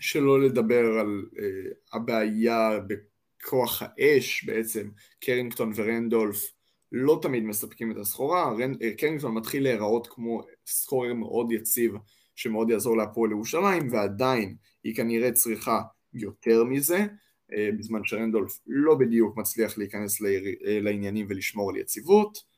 שלא לדבר על אה, הבעיה בכוח האש בעצם, קרינגטון ורנדולף לא תמיד מספקים את הסחורה. אה, קרינגטון מתחיל להיראות כמו סקורר מאוד יציב שמאוד יעזור להפועל ירושלים ועדיין היא כנראה צריכה יותר מזה אה, בזמן שרנדולף לא בדיוק מצליח להיכנס לעניינים ולשמור על יציבות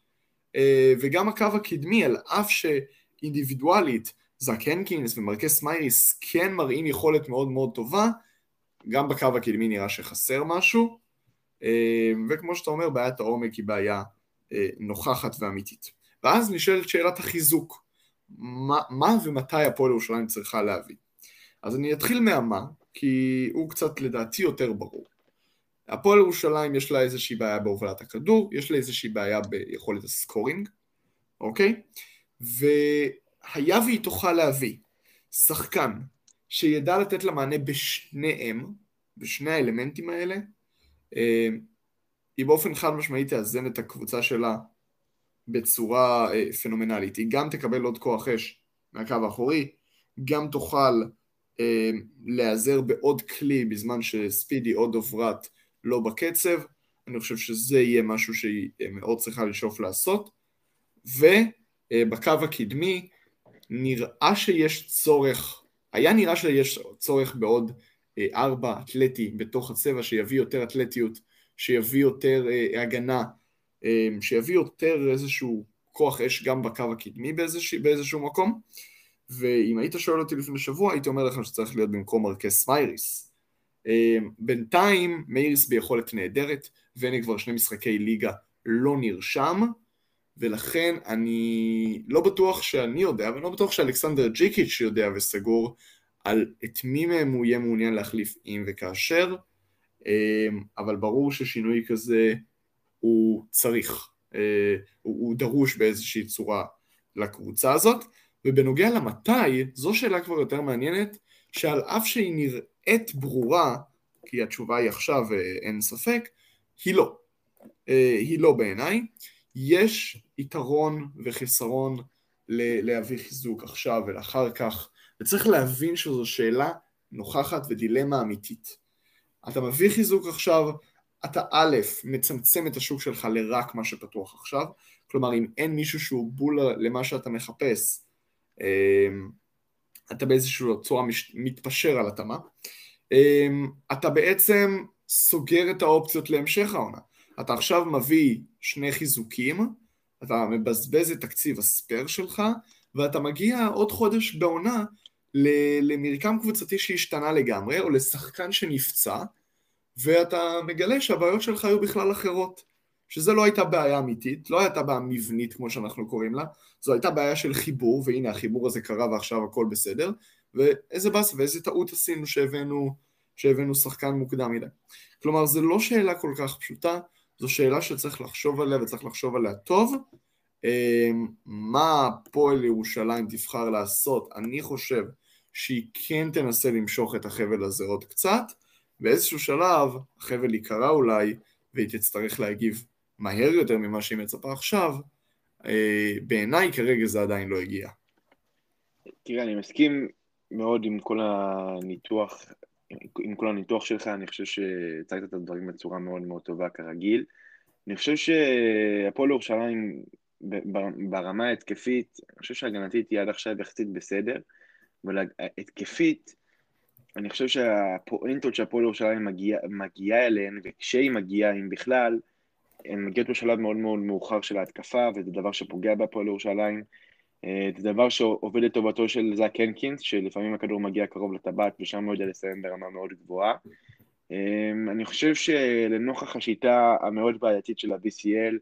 וגם הקו הקדמי על אף שאינדיבידואלית זאק הנקינס ומרקס מייריס כן מראים יכולת מאוד מאוד טובה, גם בקו הקדמי נראה שחסר משהו, אה, וכמו שאתה אומר, בעיית העומק היא בעיה אה, נוכחת ואמיתית. ואז נשאלת שאלת החיזוק, מה, מה ומתי הפועל ירושלים צריכה להביא. אז אני אתחיל מהמה, כי הוא קצת לדעתי יותר ברור. הפועל ירושלים יש לה איזושהי בעיה בהובלת הכדור, יש לה איזושהי בעיה ביכולת הסקורינג, אוקיי? ו... היה והיא תוכל להביא שחקן שידע לתת לה מענה בשניהם, בשני האלמנטים האלה, אה, היא באופן חד משמעי תאזן את הקבוצה שלה בצורה אה, פנומנלית. היא גם תקבל עוד כוח אש מהקו האחורי, גם תוכל אה, להיעזר בעוד כלי בזמן שספידי או דוברת לא בקצב. אני חושב שזה יהיה משהו שהיא מאוד צריכה לשאוף לעשות. ובקו הקדמי נראה שיש צורך, היה נראה שיש צורך בעוד אה, ארבע אתלטי בתוך הצבע שיביא יותר אתלטיות, שיביא יותר אה, הגנה, אה, שיביא יותר איזשהו כוח אש גם בקו הקדמי באיזשה, באיזשהו מקום. ואם היית שואל אותי לפני שבוע, הייתי אומר לך שצריך להיות במקום מרקס מייריס. בינתיים מייריס ביכולת נהדרת, והנה כבר שני משחקי ליגה לא נרשם, ולכן אני לא בטוח שאני יודע, ואני לא בטוח שאלכסנדר ג'יקיץ' יודע וסגור על את מי מהם הוא יהיה מעוניין להחליף אם וכאשר, אמ, אבל ברור ששינוי כזה הוא צריך, אה, הוא דרוש באיזושהי צורה לקבוצה הזאת, ובנוגע למתי, זו שאלה כבר יותר מעניינת, שעל אף שהיא עת ברורה, כי התשובה היא עכשיו, אין ספק, היא לא. היא לא בעיניי. יש יתרון וחיסרון להביא חיזוק עכשיו ולאחר כך, וצריך להבין שזו שאלה נוכחת ודילמה אמיתית. אתה מביא חיזוק עכשיו, אתה א', מצמצם את השוק שלך לרק מה שפתוח עכשיו, כלומר אם אין מישהו שהוא בול למה שאתה מחפש, אמ, אתה באיזושהי צורה מתפשר על התאמה, אמ, אתה בעצם סוגר את האופציות להמשך העונה. אתה עכשיו מביא שני חיזוקים, אתה מבזבז את תקציב הספייר שלך, ואתה מגיע עוד חודש בעונה למרקם קבוצתי שהשתנה לגמרי, או לשחקן שנפצע, ואתה מגלה שהבעיות שלך היו בכלל אחרות. שזה לא הייתה בעיה אמיתית, לא הייתה בעיה מבנית כמו שאנחנו קוראים לה, זו הייתה בעיה של חיבור, והנה החיבור הזה קרה ועכשיו הכל בסדר, ואיזה באס ואיזה טעות עשינו שהבאנו, שהבאנו שחקן מוקדם מדי. כלומר, זו לא שאלה כל כך פשוטה, זו שאלה שצריך לחשוב עליה וצריך לחשוב עליה טוב. אמ, מה הפועל ירושלים תבחר לעשות? אני חושב שהיא כן תנסה למשוך את החבל הזה עוד קצת, באיזשהו שלב החבל ייקרא אולי, והיא תצטרך להגיב מהר יותר ממה שהיא מצפה עכשיו, אה, בעיניי כרגע זה עדיין לא הגיע. תראה, אני מסכים מאוד עם כל הניתוח, עם כל הניתוח שלך, אני חושב שהצגת את הדברים בצורה מאוד מאוד טובה כרגיל. אני חושב שהפועל ירושלים ברמה ההתקפית, אני חושב שהגנתית היא עד עכשיו יחסית בסדר, אבל התקפית, אני חושב שהפואנטות שהפועל ירושלים מגיעה מגיע אליהן, וכשהיא מגיעה, אם בכלל, הן מגיעות בשלב מאוד מאוד מאוחר של ההתקפה, וזה דבר שפוגע בהפועל ירושלים. אה, זה דבר שעובד לטובתו של זאק הנקינס, שלפעמים הכדור מגיע קרוב לטבעת, ושם הוא יודע לסיים ברמה מאוד גבוהה. אה, אני חושב שלנוכח השיטה המאוד בעייתית של ה-BCL,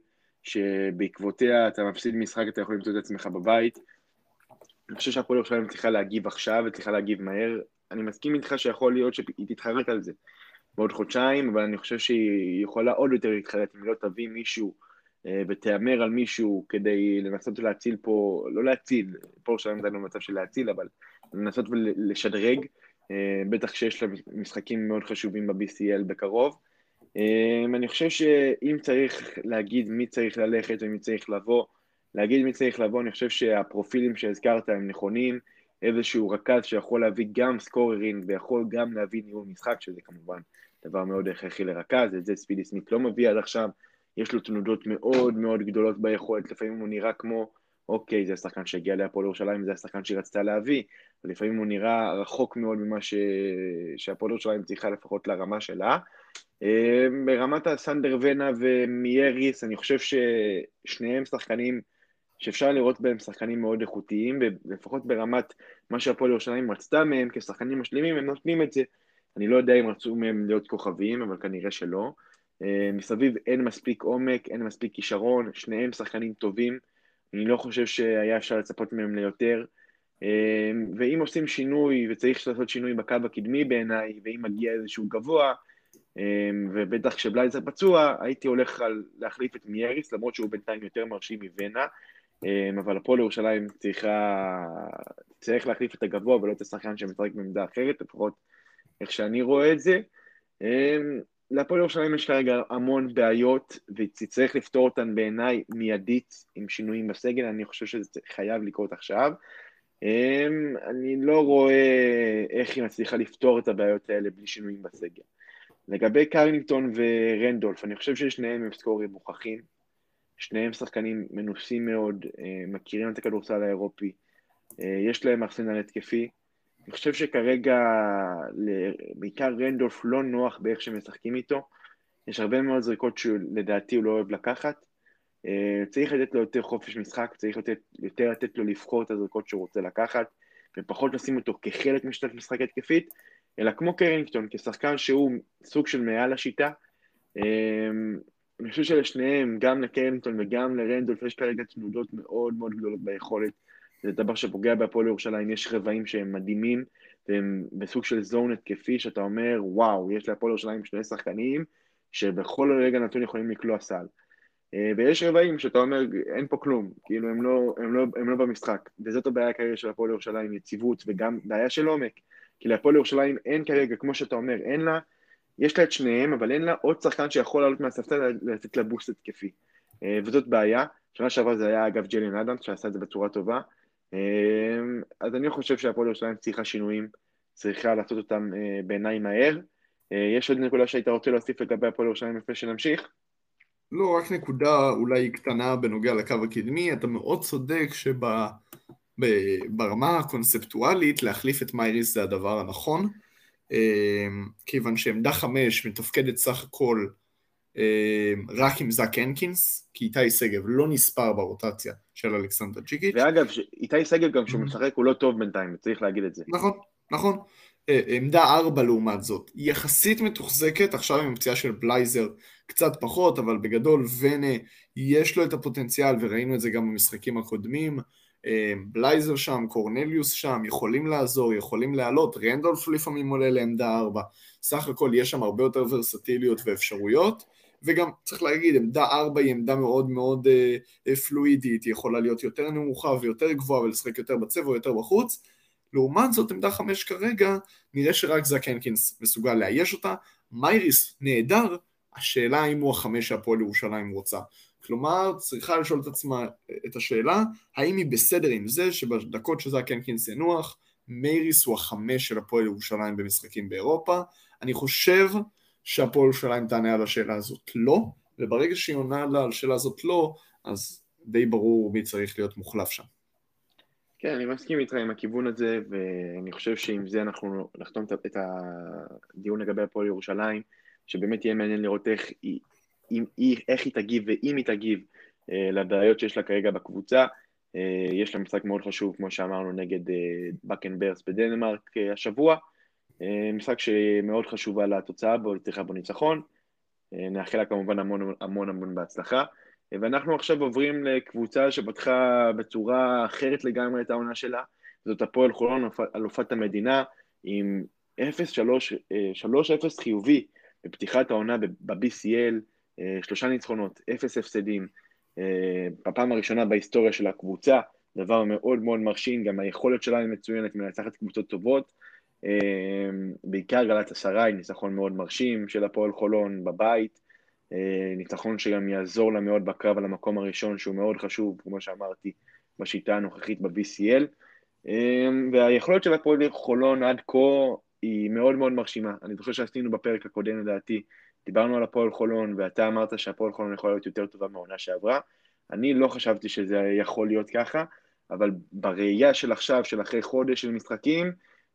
שבעקבותיה אתה מפסיד משחק, אתה יכול למצוא את עצמך בבית, אני חושב שהפועל ירושלים צריכה להגיב עכשיו וצריכה להגיב מהר. אני מסכים איתך שיכול להיות שהיא תתחרט על זה בעוד חודשיים, אבל אני חושב שהיא יכולה עוד יותר להתחרט אם לא תביא מישהו ותהמר על מישהו כדי לנסות להציל פה, לא להציל, פה ירושלים עדיין במצב של להציל, אבל לנסות ולשדרג, אה, בטח שיש לה משחקים מאוד חשובים ב-BCL בקרוב. אה, אני חושב שאם צריך להגיד מי צריך ללכת ומי צריך לבוא, להגיד מי צריך לבוא, אני חושב שהפרופילים שהזכרת הם נכונים, איזשהו רכז שיכול להביא גם סקוררים ויכול גם להביא ניהול משחק, שזה כמובן דבר מאוד הכרחי לרכז, את זה ספידי סמית לא מביא עד עכשיו, יש לו תנודות מאוד מאוד גדולות ביכולת, לפעמים הוא נראה כמו, אוקיי, זה השחקן שהגיע להפועל ירושלים, זה השחקן שהיא רצתה להביא, ולפעמים הוא נראה רחוק מאוד ממה ש... שהפועל ירושלים צריכה לפחות לרמה שלה. אה, ברמת הסנדר ונה ומייריס, אני חושב ששניהם שחקנים שאפשר לראות בהם שחקנים מאוד איכותיים, ולפחות ברמת מה שהפועל ירושלים רצתה מהם כשחקנים משלימים, הם נותנים את זה. אני לא יודע אם רצו מהם להיות כוכבים, אבל כנראה שלא. אה, מסביב אין מספיק עומק, אין מספיק כישרון, שניהם שחקנים טובים, אני לא חושב שהיה אפשר לצפות מהם ליותר. אה, ואם עושים שינוי, וצריך לעשות שינוי בקו הקדמי בעיניי, ואם מגיע איזשהו גבוה, אה, ובטח כשבלייזר פצוע, הייתי הולך על להחליף את מייריס, למרות שהוא בינתיים יותר מרשים מוונה, אבל הפועל ירושלים צריכה, צריך להחליף את הגבוה ולא את השחקן שמשחק בעמדה אחרת, לפחות איך שאני רואה את זה. להפועל ירושלים יש כרגע המון בעיות, וצריך לפתור אותן בעיניי מיידית עם שינויים בסגל, אני חושב שזה חייב לקרות עכשיו. אמ, אני לא רואה איך היא מצליחה לפתור את הבעיות האלה בלי שינויים בסגל. לגבי קרלינגטון ורנדולף, אני חושב ששניהם הם סקורים מוכחים. שניהם שחקנים מנוסים מאוד, אה, מכירים את הכדורסל האירופי, אה, יש להם ארסנל התקפי. אני חושב שכרגע, בעיקר רנדולף לא נוח באיך שהם משחקים איתו. יש הרבה מאוד זריקות שלדעתי הוא לא אוהב לקחת. אה, צריך לתת לו יותר חופש משחק, צריך לתת, יותר לתת לו לבחור את הזריקות שהוא רוצה לקחת, ופחות לשים אותו כחלק משיטת משחק התקפית, אלא כמו קרינגטון, כשחקן שהוא סוג של מעל השיטה, אני חושב שלשניהם, גם לקרנטון וגם לרנדולף, יש כרגע תנודות מאוד מאוד גדולות ביכולת. זה דבר שפוגע בהפועל ירושלים, יש רבעים שהם מדהימים, והם בסוג של זון התקפי, שאתה אומר, וואו, יש להפועל ירושלים שני שחקנים, שבכל רגע נתון יכולים לקלוע סל. אה, ויש רבעים שאתה אומר, אין פה כלום, כאילו הם לא, הם לא, הם לא במשחק. וזאת הבעיה כרגע של הפועל ירושלים, יציבות, וגם בעיה של עומק. כי להפועל ירושלים אין כרגע, כמו שאתה אומר, אין לה, יש לה את שניהם, אבל אין לה עוד שחקן שיכול לעלות מהספסל לתת לה בוסט התקפי. אה, וזאת בעיה. שנה שעברה זה היה אגב ג'לין אדמס, שעשה את זה בצורה טובה. אה, אז אני חושב שהפועל ירושלים צריכה שינויים, צריכה לעשות אותם אה, בעיניי מהר. יש עוד נקודה שהיית רוצה להוסיף לגבי הפועל ירושלים לפני שנמשיך? לא, רק נקודה אולי קטנה בנוגע לקו הקדמי, אתה מאוד צודק שברמה הקונספטואלית להחליף את מייריס זה הדבר הנכון, כיוון שעמדה חמש מתפקדת סך הכל אמ, רק עם זאק הנקינס, כי איתי שגב לא נספר ברוטציה של אלכסנדר ג'יגיץ'. ואגב, איתי שגב גם כשהוא mm-hmm. משחק הוא לא טוב בינתיים, צריך להגיד את זה. נכון, נכון. אה, עמדה ארבע לעומת זאת, יחסית מתוחזקת, עכשיו עם פציעה של בלייזר קצת פחות, אבל בגדול ונה יש לו את הפוטנציאל, וראינו את זה גם במשחקים הקודמים. אה, בלייזר שם, קורנליוס שם, יכולים לעזור, יכולים לעלות, רנדולף לפעמים עולה לעמדה ארבע. סך הכל יש שם הרבה יותר ורסטיליות ואפשרויות. וגם צריך להגיד, עמדה 4 היא עמדה מאוד מאוד אה, אה, פלואידית, היא יכולה להיות יותר נמוכה ויותר גבוהה ולשחק יותר בצבע או יותר בחוץ. לעומת זאת, עמדה 5 כרגע, נראה שרק זאק הנקינס מסוגל לאייש אותה. מייריס נהדר, השאלה האם הוא החמש שהפועל ירושלים רוצה. כלומר, צריכה לשאול את עצמה אה, את השאלה, האם היא בסדר עם זה שבדקות שזאק הנקינס ינוח, מייריס הוא החמש של הפועל ירושלים במשחקים באירופה. אני חושב שהפועל ירושלים תענה על השאלה הזאת לא, וברגע שהיא עונה על השאלה הזאת לא, אז די ברור מי צריך להיות מוחלף שם. כן, אני מסכים איתך עם הכיוון הזה, ואני חושב שעם זה אנחנו נחתום את הדיון לגבי הפועל ירושלים, שבאמת יהיה מעניין לראות איך היא, היא, איך היא תגיב ואם היא תגיב אה, לבעיות שיש לה כרגע בקבוצה. אה, יש לה משחק מאוד חשוב, כמו שאמרנו, נגד אה, בקנברס בדנמרק השבוע. אה, משחק שמאוד חשובה לתוצאה בו, צריכה בו ניצחון. אה, נאחל לה כמובן המון המון המון בהצלחה. אה, ואנחנו עכשיו עוברים לקבוצה שפתחה בצורה אחרת לגמרי את העונה שלה. זאת הפועל חולון, אלופת המדינה, עם 0-3-0 חיובי בפתיחת העונה ב-BCL, שלושה ניצחונות, אפס הפסדים. בפעם הראשונה בהיסטוריה של הקבוצה, דבר מאוד מאוד מרשים, גם היכולת שלה היא מצוינת, מנצחת קבוצות טובות. אמ, בעיקר גלת אסריי, ניצחון מאוד מרשים של הפועל חולון בבית, אה, ניצחון שגם יעזור לה מאוד בקרב על המקום הראשון שהוא מאוד חשוב, כמו שאמרתי, בשיטה הנוכחית ב-BCL. אמ, והיכולת של הפועל חולון עד כה היא מאוד מאוד מרשימה. אני זוכר שעשינו בפרק הקודם לדעתי, דיברנו על הפועל חולון, ואתה אמרת שהפועל חולון יכולה להיות יותר טובה מהעונה שעברה. אני לא חשבתי שזה יכול להיות ככה, אבל בראייה של עכשיו, של אחרי חודש של משחקים,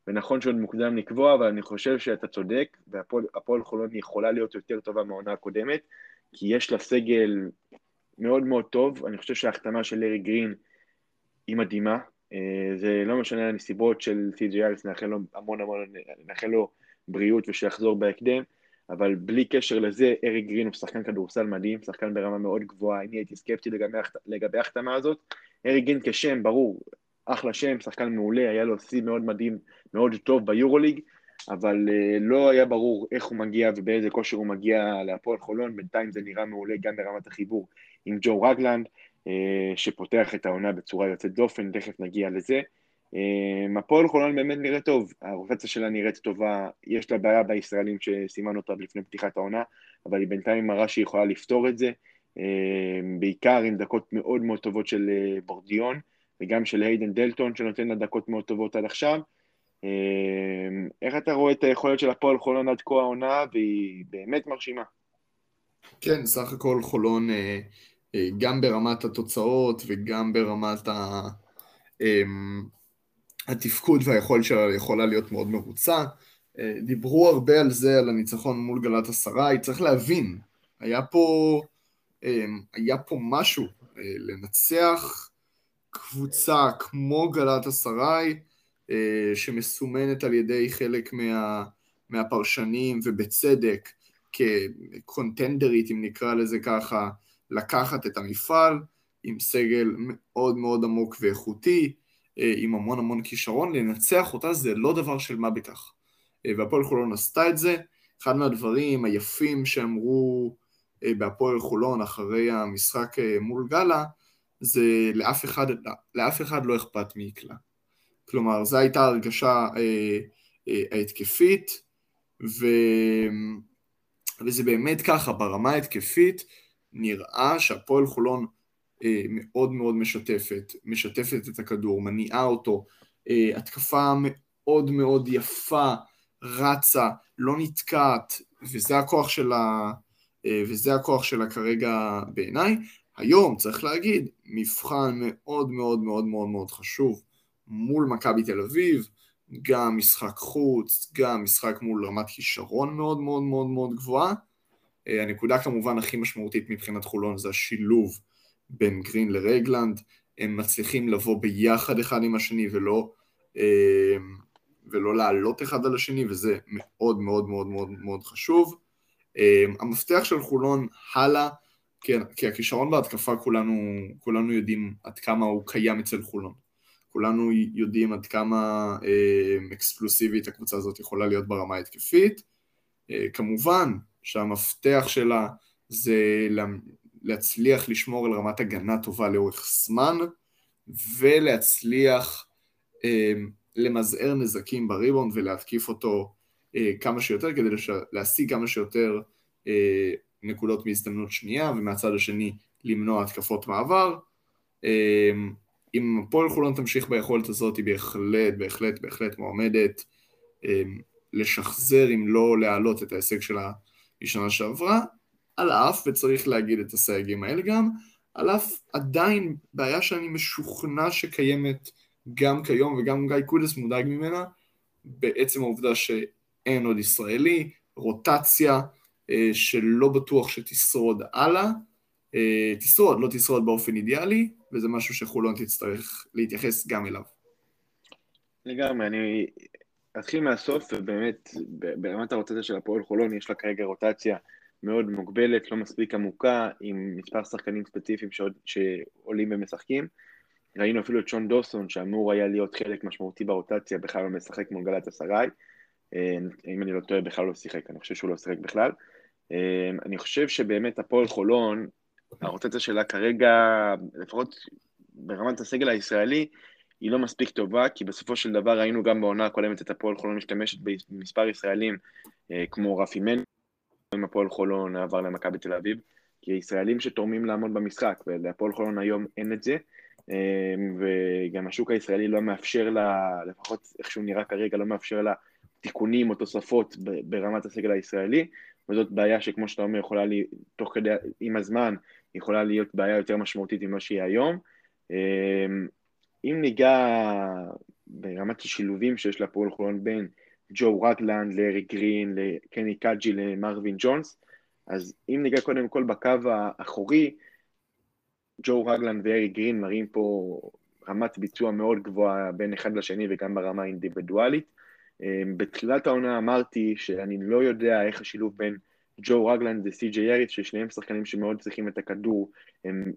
ונכון שעוד מוקדם לקבוע, אבל אני חושב שאתה צודק, והפועל חולון יכולה להיות יותר טובה מהעונה הקודמת, כי יש לה סגל מאוד מאוד טוב, אני חושב שההחתמה של לארי גרין היא מדהימה, אה, זה לא משנה הנסיבות של סי.ג'י אריס, נאחל לו המון המון, נאחל לו בריאות ושיחזור בהקדם, אבל בלי קשר לזה, ארי גרין הוא שחקן כדורסל מדהים, שחקן ברמה מאוד גבוהה, אני הייתי סקפטי לגבי ההחתמה הזאת. ארי גרין כשם, ברור, אחלה שם, שחקן מעולה, היה לו שיא מאוד מדהים, מאוד טוב ביורוליג, אבל uh, לא היה ברור איך הוא מגיע ובאיזה כושר הוא מגיע להפועל חולון, בינתיים זה נראה מעולה גם ברמת החיבור עם ג'ו רגלנד, uh, שפותח את העונה בצורה יוצאת דופן, תכף נגיע לזה. Uh, הפועל חולון באמת נראה טוב, הרוטציה שלה נראית טובה, יש לה בעיה בישראלים שסימנו אותה לפני פתיחת העונה, אבל היא בינתיים מראה שהיא יכולה לפתור את זה, בעיקר עם דקות מאוד מאוד טובות של בורדיון. וגם של היידן דלטון, שנותן לה דקות מאוד טובות עד עכשיו. אמ, איך אתה רואה את היכולת של הפועל חולון עד כה העונה, והיא באמת מרשימה. כן, סך הכל חולון, אה, אה, גם ברמת התוצאות וגם ברמת ה... אמ, התפקוד והיכולת שלה יכולה להיות מאוד מרוצה. אה, דיברו הרבה על זה, על הניצחון מול גלת אסריי, צריך להבין, היה פה, אמ, היה פה משהו, לנצח קבוצה כמו גלת אסריי, שמסומנת על ידי חלק מה, מהפרשנים, ובצדק, כקונטנדרית, אם נקרא לזה ככה, לקחת את המפעל עם סגל מאוד מאוד עמוק ואיכותי, אה, עם המון המון כישרון, לנצח אותה זה לא דבר של מה בכך. אה, והפועל חולון עשתה את זה. אחד מהדברים היפים שאמרו בהפועל חולון אחרי המשחק מול גאלה, זה לאף אחד, לאף אחד לא אכפת מי יקלע. כלומר, זו הייתה הרגשה אה, ההתקפית, ו... וזה באמת ככה, ברמה ההתקפית נראה שהפועל חולון מאוד מאוד משתפת, משתפת את הכדור, מניעה אותו, התקפה מאוד מאוד יפה, רצה, לא נתקעת, וזה הכוח שלה, וזה הכוח שלה כרגע בעיניי. היום, צריך להגיד, מבחן מאוד מאוד מאוד מאוד מאוד חשוב מול מכבי תל אביב, גם משחק חוץ, גם משחק מול רמת כישרון מאוד מאוד מאוד מאוד גבוהה. הנקודה כמובן הכי משמעותית מבחינת חולון זה השילוב בין גרין לרגלנד, הם מצליחים לבוא ביחד אחד עם השני ולא, ולא לעלות אחד על השני, וזה מאוד מאוד מאוד מאוד מאוד חשוב. המפתח של חולון הלאה, כן, כי הכישרון בהתקפה כולנו, כולנו יודעים עד כמה הוא קיים אצל חולון. כולנו יודעים עד כמה אה, אקספלוסיבית הקבוצה הזאת יכולה להיות ברמה ההתקפית. אה, כמובן שהמפתח שלה זה להצליח לשמור על רמת הגנה טובה לאורך זמן, ולהצליח אה, למזער נזקים בריבאונד ולהתקיף אותו כמה שיותר כדי. להשיג כמה שיותר נקודות מהזדמנות שנייה, ומהצד השני למנוע התקפות מעבר. אם הפועל חולון תמשיך ביכולת הזאת, היא בהחלט, בהחלט, בהחלט מועמדת אה, לשחזר, אם לא להעלות את ההישג שלה משנה שעברה, על אף, וצריך להגיד את הסייגים האלה גם, על אף עדיין בעיה שאני משוכנע שקיימת גם כיום, וגם גיא קודס מודאג ממנה, בעצם העובדה שאין עוד ישראלי, רוטציה אה, שלא בטוח שתשרוד הלאה, אה, תשרוד, לא תשרוד באופן אידיאלי, וזה משהו שחולון תצטרך להתייחס גם אליו. לגמרי, אני אתחיל מהסוף, ובאמת, ברמת הרוטציה של הפועל חולון יש לה כרגע רוטציה מאוד מוגבלת, לא מספיק עמוקה, עם מספר שחקנים ספציפיים שעוד, שעולים ומשחקים. ראינו אפילו את שון דוסון, שאמור היה להיות חלק משמעותי ברוטציה, בכלל לא משחק מול גלת אסריי. אה, אם אני לא טועה, בכלל לא שיחק, אני חושב שהוא לא שיחק בכלל. אה, אני חושב שבאמת הפועל חולון, הרוטציה שלה כרגע, לפחות ברמת הסגל הישראלי, היא לא מספיק טובה, כי בסופו של דבר ראינו גם בעונה הקודמת את הפועל חולון משתמשת במספר ישראלים אה, כמו רפי מן, עם הפועל חולון עבר למכבי תל אביב, כי ישראלים שתורמים לעמוד במשחק, ולהפועל חולון היום אין את זה, אה, וגם השוק הישראלי לא מאפשר לה, לפחות איך שהוא נראה כרגע, לא מאפשר לה תיקונים או תוספות ברמת הסגל הישראלי, וזאת בעיה שכמו שאתה אומר, יכולה לי, תוך כדי, עם הזמן, יכולה להיות בעיה יותר משמעותית ממה שהיא היום. אמ, אם ניגע ברמת השילובים שיש להפועל חולון בין ג'ו רגלנד לארי גרין, לקני קאג'י, למרווין ג'ונס, אז אם ניגע קודם כל בקו האחורי, ג'ו רגלנד וארי גרין מראים פה רמת ביצוע מאוד גבוהה בין אחד לשני וגם ברמה האינדיבידואלית. אמ, בתחילת העונה אמרתי שאני לא יודע איך השילוב בין ג'ו רגלנד וסי.ג'יי האריס, ששניהם שחקנים שמאוד צריכים את הכדור, הם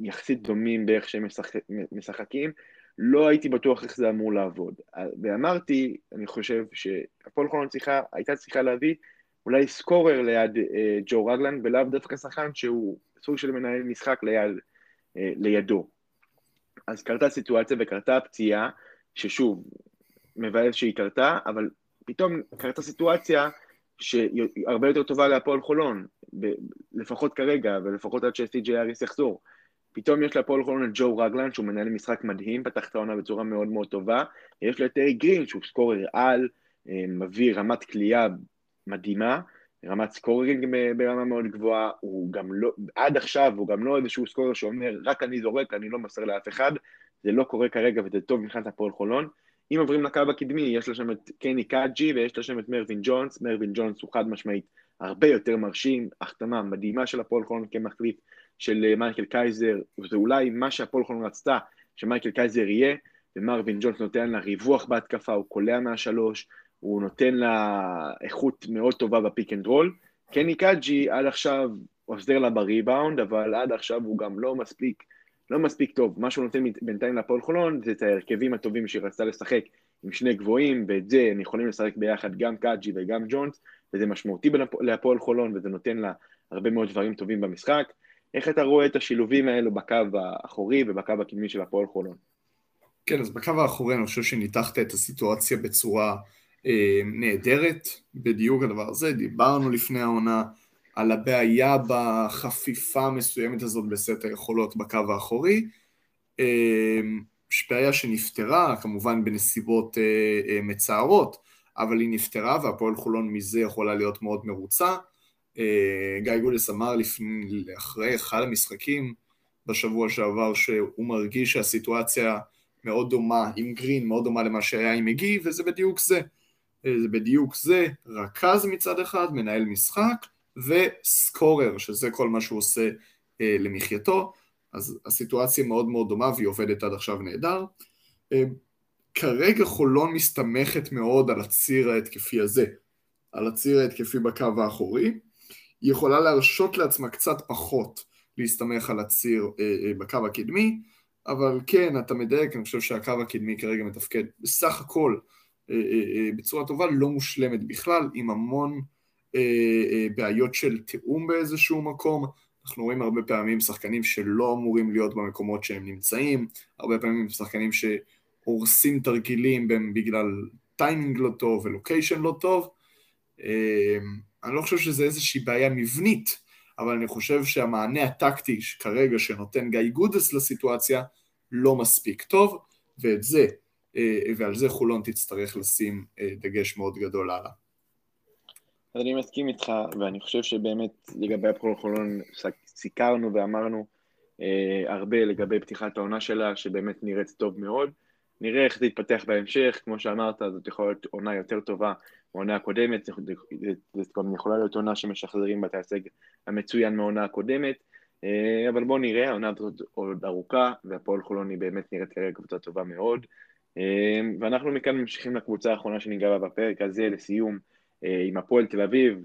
יחסית דומים באיך שהם משחק, משחקים, לא הייתי בטוח איך זה אמור לעבוד. ואמרתי, אני חושב שהפועל חולון צריכה, הייתה צריכה להביא אולי סקורר ליד אה, ג'ו רגלנד, ולאו דווקא שחקן שהוא סוג של מנהל משחק ליד, אה, לידו. אז קרתה סיטואציה וקרתה פציעה, ששוב, מבאס שהיא קרתה, אבל פתאום קרתה סיטואציה שהרבה יותר טובה להפועל חולון, ב- לפחות כרגע, ולפחות עד האריס יחזור. פתאום יש להפועל חולון את ג'ו רגלנד, שהוא מנהל משחק מדהים, פתח את העונה בצורה מאוד מאוד טובה, יש לו את ארי גרין, שהוא scorer על, אה, מביא רמת קליעה מדהימה, רמת scoring ברמה מאוד גבוהה, הוא גם לא, עד עכשיו הוא גם לא איזשהו scorer שאומר, רק אני זורק, אני לא מוסר לאף אחד, זה לא קורה כרגע וזה טוב מבחינת הפועל חולון. אם עוברים לקו הקדמי, יש לה שם את קני קאג'י ויש לה שם את מרווין ג'ונס, מרווין ג'ונס הוא חד משמעית הרבה יותר מרשים, החתמה מדהימה של הפועל חולון כמחליף של אה, מייקל קייזר, וזה אולי מה שהפועל חולון רצתה, שמייקל קייזר יהיה, ומרווין ג'ונס נותן לה ריווח בהתקפה, הוא קולע מהשלוש, הוא נותן לה איכות מאוד טובה ב pick and roll. קני קאג'י עד עכשיו עוזר לה בריבאונד, אבל עד עכשיו הוא גם לא מספיק לא מספיק טוב. מה שהוא נותן בינתיים להפועל חולון זה את ההרכבים הטובים שהיא רצתה לשחק עם שני גבוהים, ואת זה הם יכולים לשחק ביחד גם קאג'י וגם ג'ונס, וזה משמעותי להפועל חולון, וזה נותן לה הרבה מאוד דברים טובים במשחק. איך אתה רואה את השילובים האלו בקו האחורי ובקו הקדמי של הפועל חולון? כן, אז בקו האחורי אני חושב שניתחת את הסיטואציה בצורה נהדרת, בדיוק הדבר הזה, דיברנו לפני העונה על הבעיה בחפיפה המסוימת הזאת בסט היכולות בקו האחורי, בעיה שנפתרה, כמובן בנסיבות מצערות, אבל היא נפתרה והפועל חולון מזה יכולה להיות מאוד מרוצה. גיא גולס אמר לפני, אחרי אחד המשחקים בשבוע שעבר שהוא מרגיש שהסיטואציה מאוד דומה עם גרין, מאוד דומה למה שהיה עם מגי, וזה בדיוק זה. זה בדיוק זה, רכז מצד אחד, מנהל משחק, וסקורר, שזה כל מה שהוא עושה אה, למחייתו. אז הסיטואציה מאוד מאוד דומה והיא עובדת עד עכשיו נהדר. אה, כרגע חולון מסתמכת מאוד על הציר ההתקפי הזה, על הציר ההתקפי בקו האחורי. היא יכולה להרשות לעצמה קצת פחות להסתמך על הציר אה, אה, בקו הקדמי, אבל כן, אתה מדייק, אני חושב שהקו הקדמי כרגע מתפקד בסך הכל אה, אה, אה, בצורה טובה, לא מושלמת בכלל, עם המון בעיות של תיאום באיזשהו מקום. אנחנו רואים הרבה פעמים שחקנים שלא אמורים להיות במקומות שהם נמצאים, הרבה פעמים שחקנים שהורסים תרגילים בגלל טיימינג לא טוב ו location לא טוב. אה, אני לא חושב שזה איזושהי בעיה מבנית, אבל אני חושב שהמענה הטקטי כרגע שנותן גיא גודס לסיטואציה לא מספיק טוב, ואת זה, אה, ועל זה חולון תצטרך לשים אה, דגש מאוד גדול הלאה. אז אני מסכים איתך, ואני חושב שבאמת לגבי הפועל חולון סיקרנו ואמרנו אה, הרבה לגבי פתיחת העונה שלה, שבאמת נראית טוב מאוד. נראה איך זה יתפתח בהמשך, כמו שאמרת, זאת יכולה להיות עונה יותר טובה מהעונה הקודמת, זאת גם יכולה להיות עונה שמשחזרים בה את ההישג המצוין מהעונה הקודמת, אה, אבל בואו נראה, העונה הזאת עוד ארוכה, והפועל חולון היא באמת נראית כרגע קבוצה טובה מאוד. אה, ואנחנו מכאן ממשיכים לקבוצה האחרונה שניגע בה בפרק הזה, לסיום, עם הפועל תל אביב,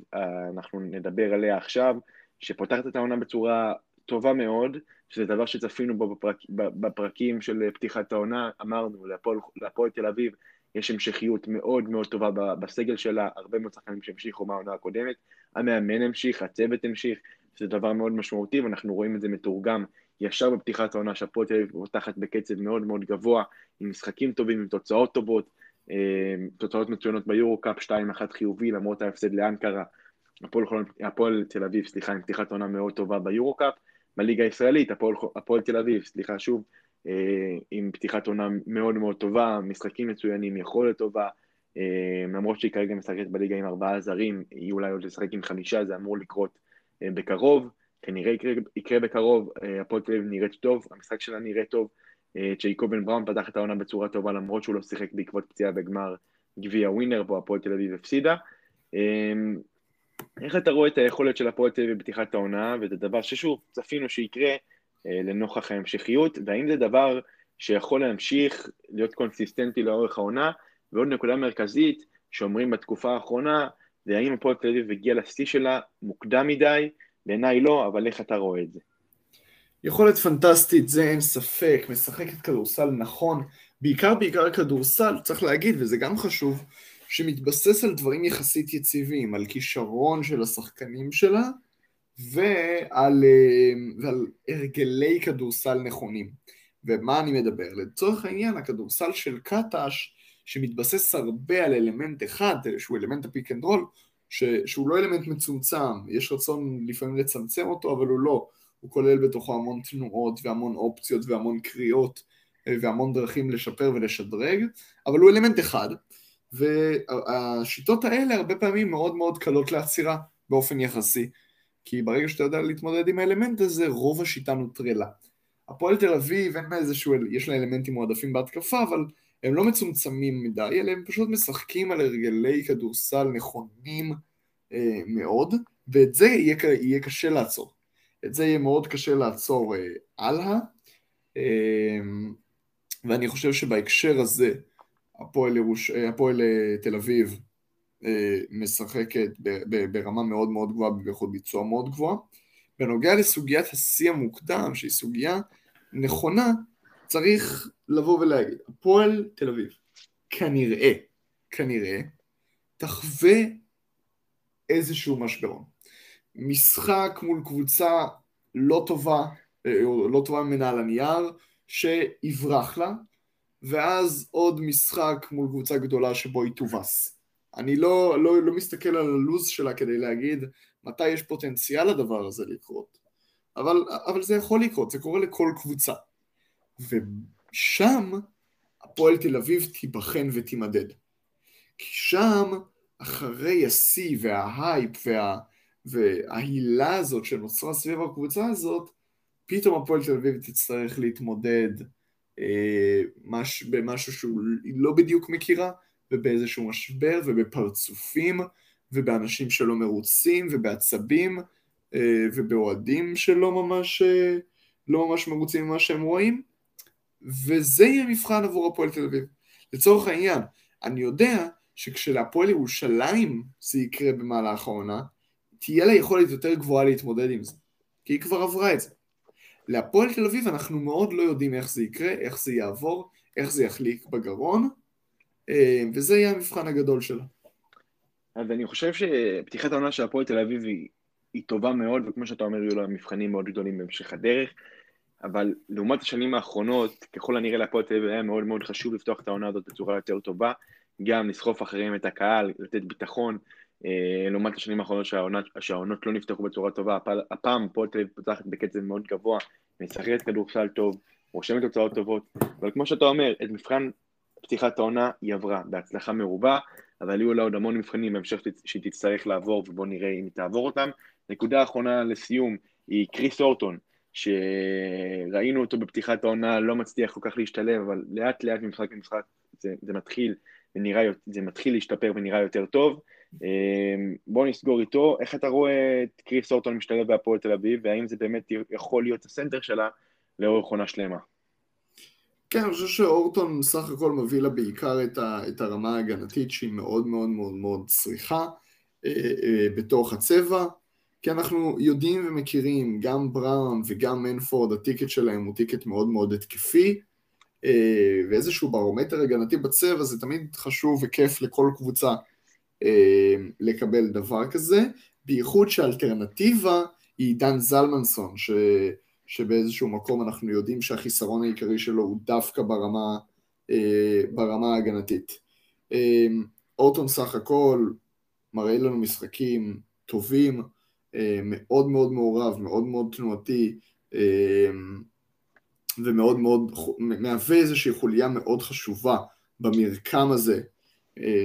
אנחנו נדבר עליה עכשיו, שפותחת את העונה בצורה טובה מאוד, שזה דבר שצפינו בו בפרק, בפרקים של פתיחת העונה, אמרנו, להפועל, להפועל תל אביב יש המשכיות מאוד מאוד טובה בסגל שלה, הרבה מאוד שחקנים שהמשיכו מהעונה הקודמת, המאמן המשיך, הצוות המשיך, שזה דבר מאוד משמעותי, ואנחנו רואים את זה מתורגם ישר בפתיחת העונה, שהפועל תל אביב פותחת בקצב מאוד מאוד גבוה, עם משחקים טובים, עם תוצאות טובות, אה, תוצאות מצוינות ביורו קאפ 2-1 חיובי, למרות ההפסד לאנקרה, הפועל תל אביב, סליחה, עם פתיחת עונה מאוד טובה ביורו קאפ, בליגה הישראלית, הפועל, הפועל תל אביב, סליחה שוב, אה, עם פתיחת עונה מאוד מאוד טובה, משחקים מצוינים, יכולת טובה, אה, למרות שהיא כרגע משחקת בליגה עם ארבעה זרים, היא אולי עוד לשחק עם חמישה, זה אמור לקרות אה, בקרוב, כנראה יקרה, יקרה בקרוב, הפועל תל אביב נראית טוב, המשחק שלה נראה טוב, צ'ייקובן בראון פתח את העונה בצורה טובה למרות שהוא לא שיחק בעקבות פציעה בגמר גביע ווינר, בו הפועל תל אביב הפסידה. איך אתה רואה את היכולת של הפועל תל אביב בפתיחת העונה, וזה דבר ששוב, צפינו שיקרה אה, לנוכח ההמשכיות, והאם זה דבר שיכול להמשיך להיות קונסיסטנטי לאורך העונה, ועוד נקודה מרכזית שאומרים בתקופה האחרונה, זה האם הפועל תל אביב הגיע לשיא שלה מוקדם מדי, בעיניי לא, אבל איך אתה רואה את זה? יכולת פנטסטית, זה אין ספק, משחקת כדורסל נכון, בעיקר בעיקר כדורסל, צריך להגיד, וזה גם חשוב, שמתבסס על דברים יחסית יציבים, על כישרון של השחקנים שלה ועל, אה, ועל הרגלי כדורסל נכונים. ומה אני מדבר? לצורך העניין, הכדורסל של קטש, שמתבסס הרבה על אלמנט אחד, שהוא אלמנט ה pick and roll, שהוא לא אלמנט מצומצם, יש רצון לפעמים לצמצם אותו, אבל הוא לא. הוא כולל בתוכו המון תנועות והמון אופציות והמון קריאות אה, והמון דרכים לשפר ולשדרג, אבל הוא אלמנט אחד, והשיטות האלה הרבה פעמים מאוד מאוד קלות לעצירה באופן יחסי, כי ברגע שאתה יודע להתמודד עם האלמנט הזה, רוב השיטה נוטרלה. הפועל תל אביב, אין לה איזשהו, יש לה אלמנטים מועדפים בהתקפה, אבל הם לא מצומצמים מדי, אלא הם פשוט משחקים על הרגלי כדורסל נכונים אה, מאוד, ואת זה יהיה, יהיה קשה לעצור. את זה יהיה מאוד קשה לעצור אה, הלאה, אה, ואני חושב שבהקשר הזה, הפועל, ירוש... אה, הפועל אה, תל אביב משחקת ברמה מאוד מאוד גבוהה, באיכות ביצוע מאוד גבוהה. בנוגע לסוגיית השיא המוקדם, שהיא סוגיה נכונה, צריך לבוא ולהגיד, הפועל תל אביב כנראה, כנראה, תחווה איזשהו משברון. משחק מול קבוצה לא טובה, או לא טובה ממנה על הנייר, שיברח לה, ואז עוד משחק מול קבוצה גדולה שבו היא תובס. אני לא, לא, לא מסתכל על הלו"ז שלה כדי להגיד מתי יש פוטנציאל לדבר הזה לקרות, אבל, אבל זה יכול לקרות, זה קורה לכל קבוצה. ושם הפועל תל אביב תיבחן ותימדד. כי שם, אחרי השיא וההייפ וה, וההילה הזאת שנוצרה סביב הקבוצה הזאת, פתאום הפועל תל אביב תצטרך להתמודד אה, מש, במשהו שהוא לא בדיוק מכירה, ובאיזשהו משבר, ובפרצופים, ובאנשים שלא מרוצים, ובעצבים, אה, ובאוהדים שלא ממש, אה, לא ממש מרוצים ממה שהם רואים, וזה יהיה מבחן עבור הפועל תל אביב. לצורך העניין, אני יודע שכשלהפועל ירושלים זה יקרה במהלך העונה, תהיה לה יכולת יותר גבוהה להתמודד עם זה, כי היא כבר עברה את זה. להפועל תל אביב אנחנו מאוד לא יודעים איך זה יקרה, איך זה יעבור, איך זה יחליק בגרון, אה, וזה יהיה המבחן הגדול שלה. אז אני חושב שפתיחת העונה של הפועל תל אביב היא, היא טובה מאוד, וכמו שאתה אומר, יהיו לה מבחנים מאוד גדולים בהמשך הדרך, אבל לעומת השנים האחרונות, ככל הנראה להפועל תל אביב היה מאוד מאוד חשוב לפתוח את העונה הזאת בצורה יותר טובה, גם לסחוף אחריהם את הקהל, לתת ביטחון, לעומת השנים האחרונות שהעונות, שהעונות לא נפתחו בצורה טובה, הפעם הפועל תל אביב פותחת בקצב מאוד גבוה, משחקת כדורסל טוב, רושמת תוצאות טובות, אבל כמו שאתה אומר, את מבחן פתיחת העונה היא עברה בהצלחה מרובה, אבל יהיו לה עוד המון מבחנים בהמשך שהיא תצטרך לעבור, ובואו נראה אם היא תעבור אותם. נקודה אחרונה לסיום היא קריס אורטון, שראינו אותו בפתיחת העונה, לא מצליח כל כך להשתלב, אבל לאט לאט ממשחק למשחק זה, זה מתחיל ונראה, זה מתחיל להשתפר ונראה יותר טוב. אמ, בואו נסגור איתו, איך אתה רואה את קריס אורטון משתלב בהפועל תל אביב, והאם זה באמת יכול להיות הסנטר שלה לאורך עונה שלמה? כן, אני חושב שאורטון סך הכל מביא לה בעיקר את, ה, את הרמה ההגנתית שהיא מאוד מאוד מאוד מאוד צריכה אה, אה, בתוך הצבע, כי אנחנו יודעים ומכירים, גם בראון וגם מנפורד, הטיקט שלהם הוא טיקט מאוד מאוד התקפי, אה, ואיזשהו ברומטר הגנתי בצבע זה תמיד חשוב וכיף לכל קבוצה לקבל דבר כזה, בייחוד שהאלטרנטיבה היא דן זלמנסון, ש... שבאיזשהו מקום אנחנו יודעים שהחיסרון העיקרי שלו הוא דווקא ברמה, אה, ברמה ההגנתית. אה, אורטון סך הכל מראה לנו משחקים טובים, אה, מאוד מאוד מעורב, מאוד מאוד תנועתי, אה, ומאוד מאוד, מהווה איזושהי חוליה מאוד חשובה במרקם הזה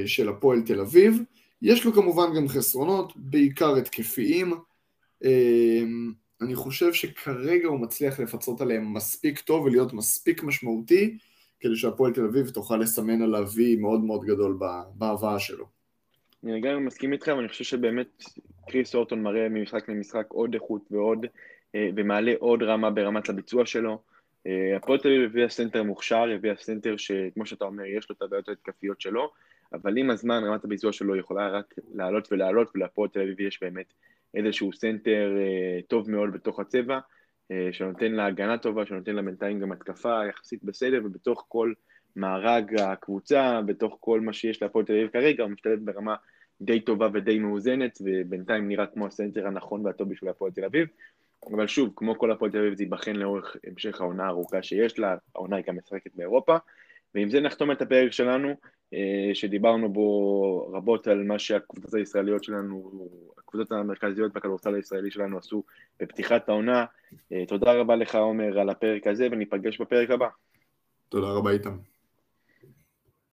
של הפועל תל אביב. יש לו כמובן גם חסרונות, בעיקר התקפיים. אה, אני חושב שכרגע הוא מצליח לפצות עליהם מספיק טוב ולהיות מספיק משמעותי כדי שהפועל תל אביב תוכל לסמן עליו וי מאוד מאוד גדול בהבאה שלו. אני גם מסכים איתך, ואני חושב שבאמת קריס הורטון מראה ממשחק למשחק עוד איכות ועוד, אה, ומעלה עוד רמה ברמת הביצוע שלו. הפועל תל אביב הביאה סנטר מוכשר, הביאה סנטר שכמו שאתה אומר, יש לו את הבעיות ההתקפיות שלו, אבל עם הזמן רמת הביצוע שלו יכולה רק לעלות ולעלות, ולהפועל תל אביב יש באמת איזשהו סנטר אה, טוב מאוד בתוך הצבע, אה, שנותן לה הגנה טובה, שנותן לה בינתיים גם התקפה יחסית בסדר, ובתוך כל מארג הקבוצה, בתוך כל מה שיש להפועל תל אביב כרגע, הוא משתלב ברמה די טובה ודי מאוזנת, ובינתיים נראה כמו הסנטר הנכון והטוב בשביל הפועל תל אביב. אבל שוב, כמו כל הפועל תל אביב, זה ייבחן לאורך המשך העונה הארוכה שיש לה, העונה היא גם משחקת באירופה. ועם זה נחתום את הפרק שלנו, שדיברנו בו רבות על מה שהקבוצות הישראליות שלנו, הקבוצות המרכזיות בכדורסל הישראלי שלנו עשו בפתיחת העונה. אה, תודה רבה לך, עומר, על הפרק הזה, וניפגש בפרק הבא. תודה רבה, איתם.